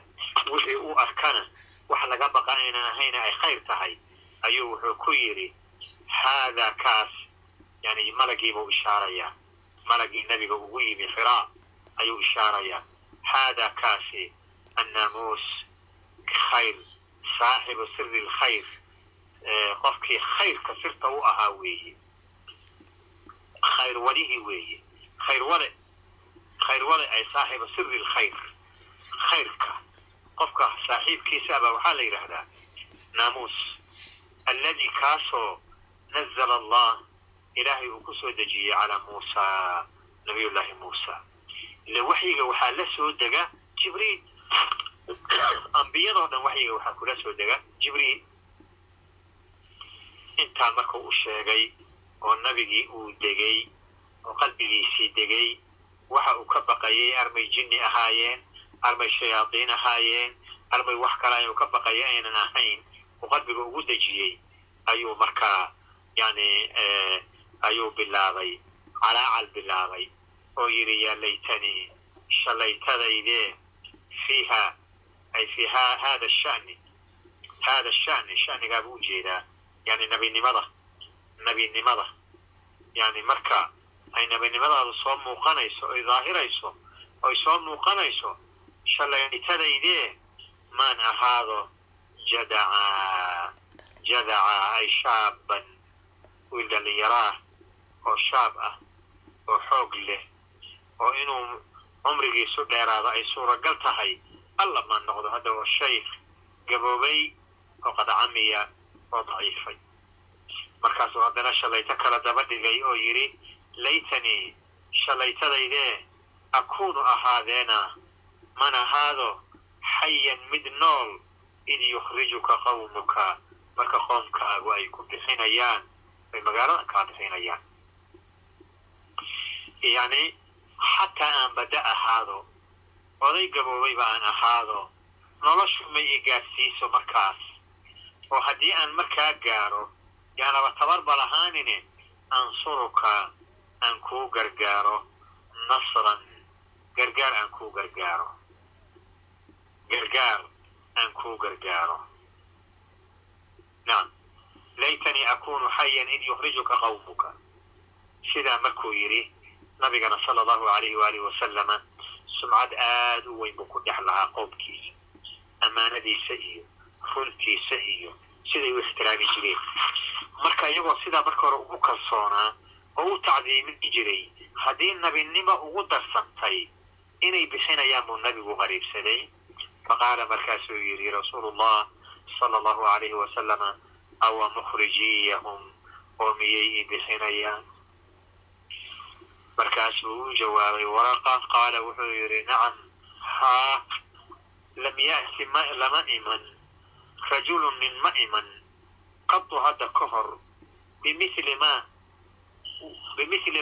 wixii u arkana wax laga baqa aynan ahayna ay khayr tahay ayuu wuxuu ku yidhi haadaa kaas yani malagiibuu ishaarayaa malagii nabiga ugu yimi xiraa ayuu ishaarayaa haadaa kaasi annaamuus khayr saaxibu siri lkhayr qofkii khayrka sirta u ahaa weeye khayr walihii weeye khayr wale khayr wale ay saaxibu siri lkhayr khayrka qofka saaxiibkiisa abaa waxaa la yidhaahdaa naamuus alladii kaasoo nazala allah ilaahay uu ku soo dejiyey calaa muusa nabiyullaahi muusa ile waxyiga waxaa la soo dega jibriil ambiyadoo dhan waxyiga waxaa kula soo dega. Jibriil intaa marka u sheegay oo nabigii uu degay oo qalbigiisii degay waxa uu ka baqayay armay jinni ahaayeen armay shayaadiin ahaayeen armay wax kale ayuu ka baqaya aynan ahayn. Uu qalbiga ugu dejiyey ayuu markaa yani ayuu bilaabay calaacal bilaabay. Oo yidhi yaa laytanii shalaytadaydee fiiha ay fi hada shani hada shani shanigaabuu u jeedaa yani nabinimada nabinimada yani marka ay nabinimadaadu soo muuqanayso oy daahirayso oy soo muuqanayso shalaytadaydee maan ahaado jadaca jadaca ay shaaban wiil dhallinyaraah oo shaab ah oo xoog leh oo inuu cumrigiisu dheeraado ay suuragal tahay alla maan noqdo hadda waa shaykh gaboobay oo qadcamiya oo daciifay. Markaasuu haddana shalayto kala daba dhigay oo yidhi laytanii shalaytadaydee akuunu ahaadeena man ahaado xayan mid nool id yukhrijuka qawmuka. Marka qoomkaagu ay ku bixinayaan ay magaalada kaa bixinayaan. Yani xataa aan badda ahaado oday gaboobayba aan ahaado noloshu may i gaadhsiiso markaas oo haddii aan markaa gaaro yaanaba tabarba lahaanine ansuruka aan kuu gargaaro nasran gargaar aan kuu gargaaro gargaar aan kuu gargaaro nacam laytanii akunu xayan id yukhrijuka qawmuka sidaa markuu yidhi nabigana sala allahu alayhi waalihi wasalama sumcad aada u weyn buu ku dhex lahaa qoomkiisa ammaanadiisa iyo runtiisa iyo siday u ixtiraami jireen marka iyagoo sidaa marka hore ugu kalsoonaa oo u tacdiimin jiray haddii nabinimo ugu darsantay inay bixinayaan buu nabigu qariibsaday faqaala markaasuu yidhi rasuulu llah sala allahu alayhi wasalama awa mukhrijiyahum oo miyay ii bixinayaan markaasuu u jawaabay. Waraqa qaala wuxuu yidhi nacam haa lam ya'ti ma lama iman. Rajulun nin ma iman. Qadu hadda ka hor bimili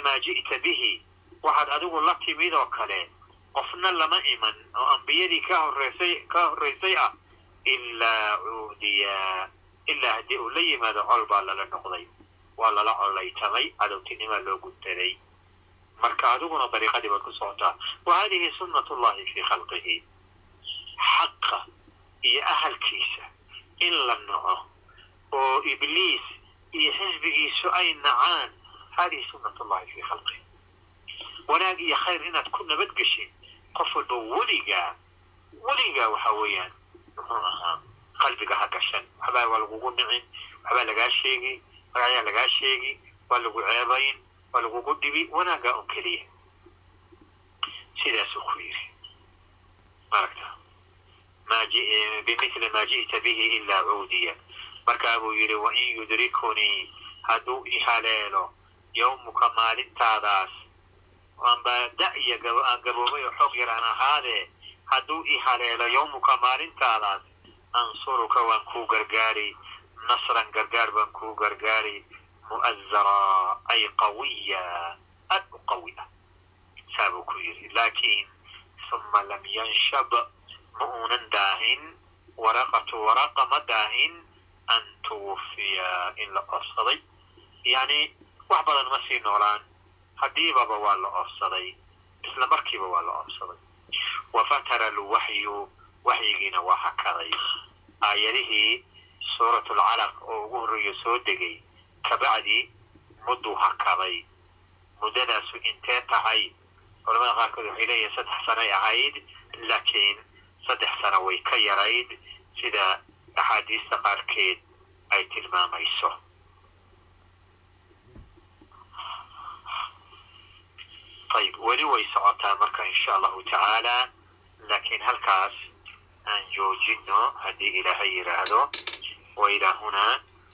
maa ji'ta bihi. Waxaad adigu la timid oo kale. Qofna lama iman oo ambiyadii ka horraysay ah ilaa cuudiya. Ilaa haddii uu la yimaado col baa lala noqday. Waa lala collaytamay cadowtinimaa loo gudtaday marka adiguna dariiqadii baad ku socotaa wa hadihi sunnat ullahi fii khalqihi. Xaqa iyo ahalkiisa in la naco oo ibliis iyo xisbigiisu ay nacaan hadihi sunnat ullahi fii khalqihi wanaag iyo khayr inaad ku nabadgeshin qof walba weligaa weligaa waxa weeyaan muxuu ahaa qalbiga ha gashan. Waxbaa waa lagugu nicin waxbaa lagaa sheegi magacyaa lagaa sheegi waa lagu ceebayn waa lagugu dhibi wanaagaa un keliya sidaasuu ku yidhi maaragta bimithli maa ji'ta bihi ilaa cuudiya markaa buu yidhi wain yudrikunii hadduu i haleelo yawmuka maalintaadaas amba da'ya aan gaboobay oo xoog yar aan ahaadee hadduu i haleelo yawmuka maalintaadaas ansuruka waan kuu gargaari nasran gargaar baan kuu gargaari mu'azara ay qawiya aad u qawi ah saa buu ku yidhi laakiin uma lam yanshab ma uunan daahin waraqatu waraqa ma daahin an tuwufiya in la oofsaday yacni wax badan ma sii noolaan haddiibaba waa la oofsaday isla markiiba waa la waa hakaday aayadihii suurat oo ugu horreeya soo degay kabacdi mudduu hakaday muddadaasu intee tahay culamada qaarkood waxay leeyihiin saddex sanoay ahayd laakiin saddex sano way ka yarayd sida axaadiista qaarkeed ay tilmaamayso. Ayb weli way socotaa marka insha allahu tacaala laakiin halkaas aan joojino haddii ilaahay yidhaahdo wailaa hunaa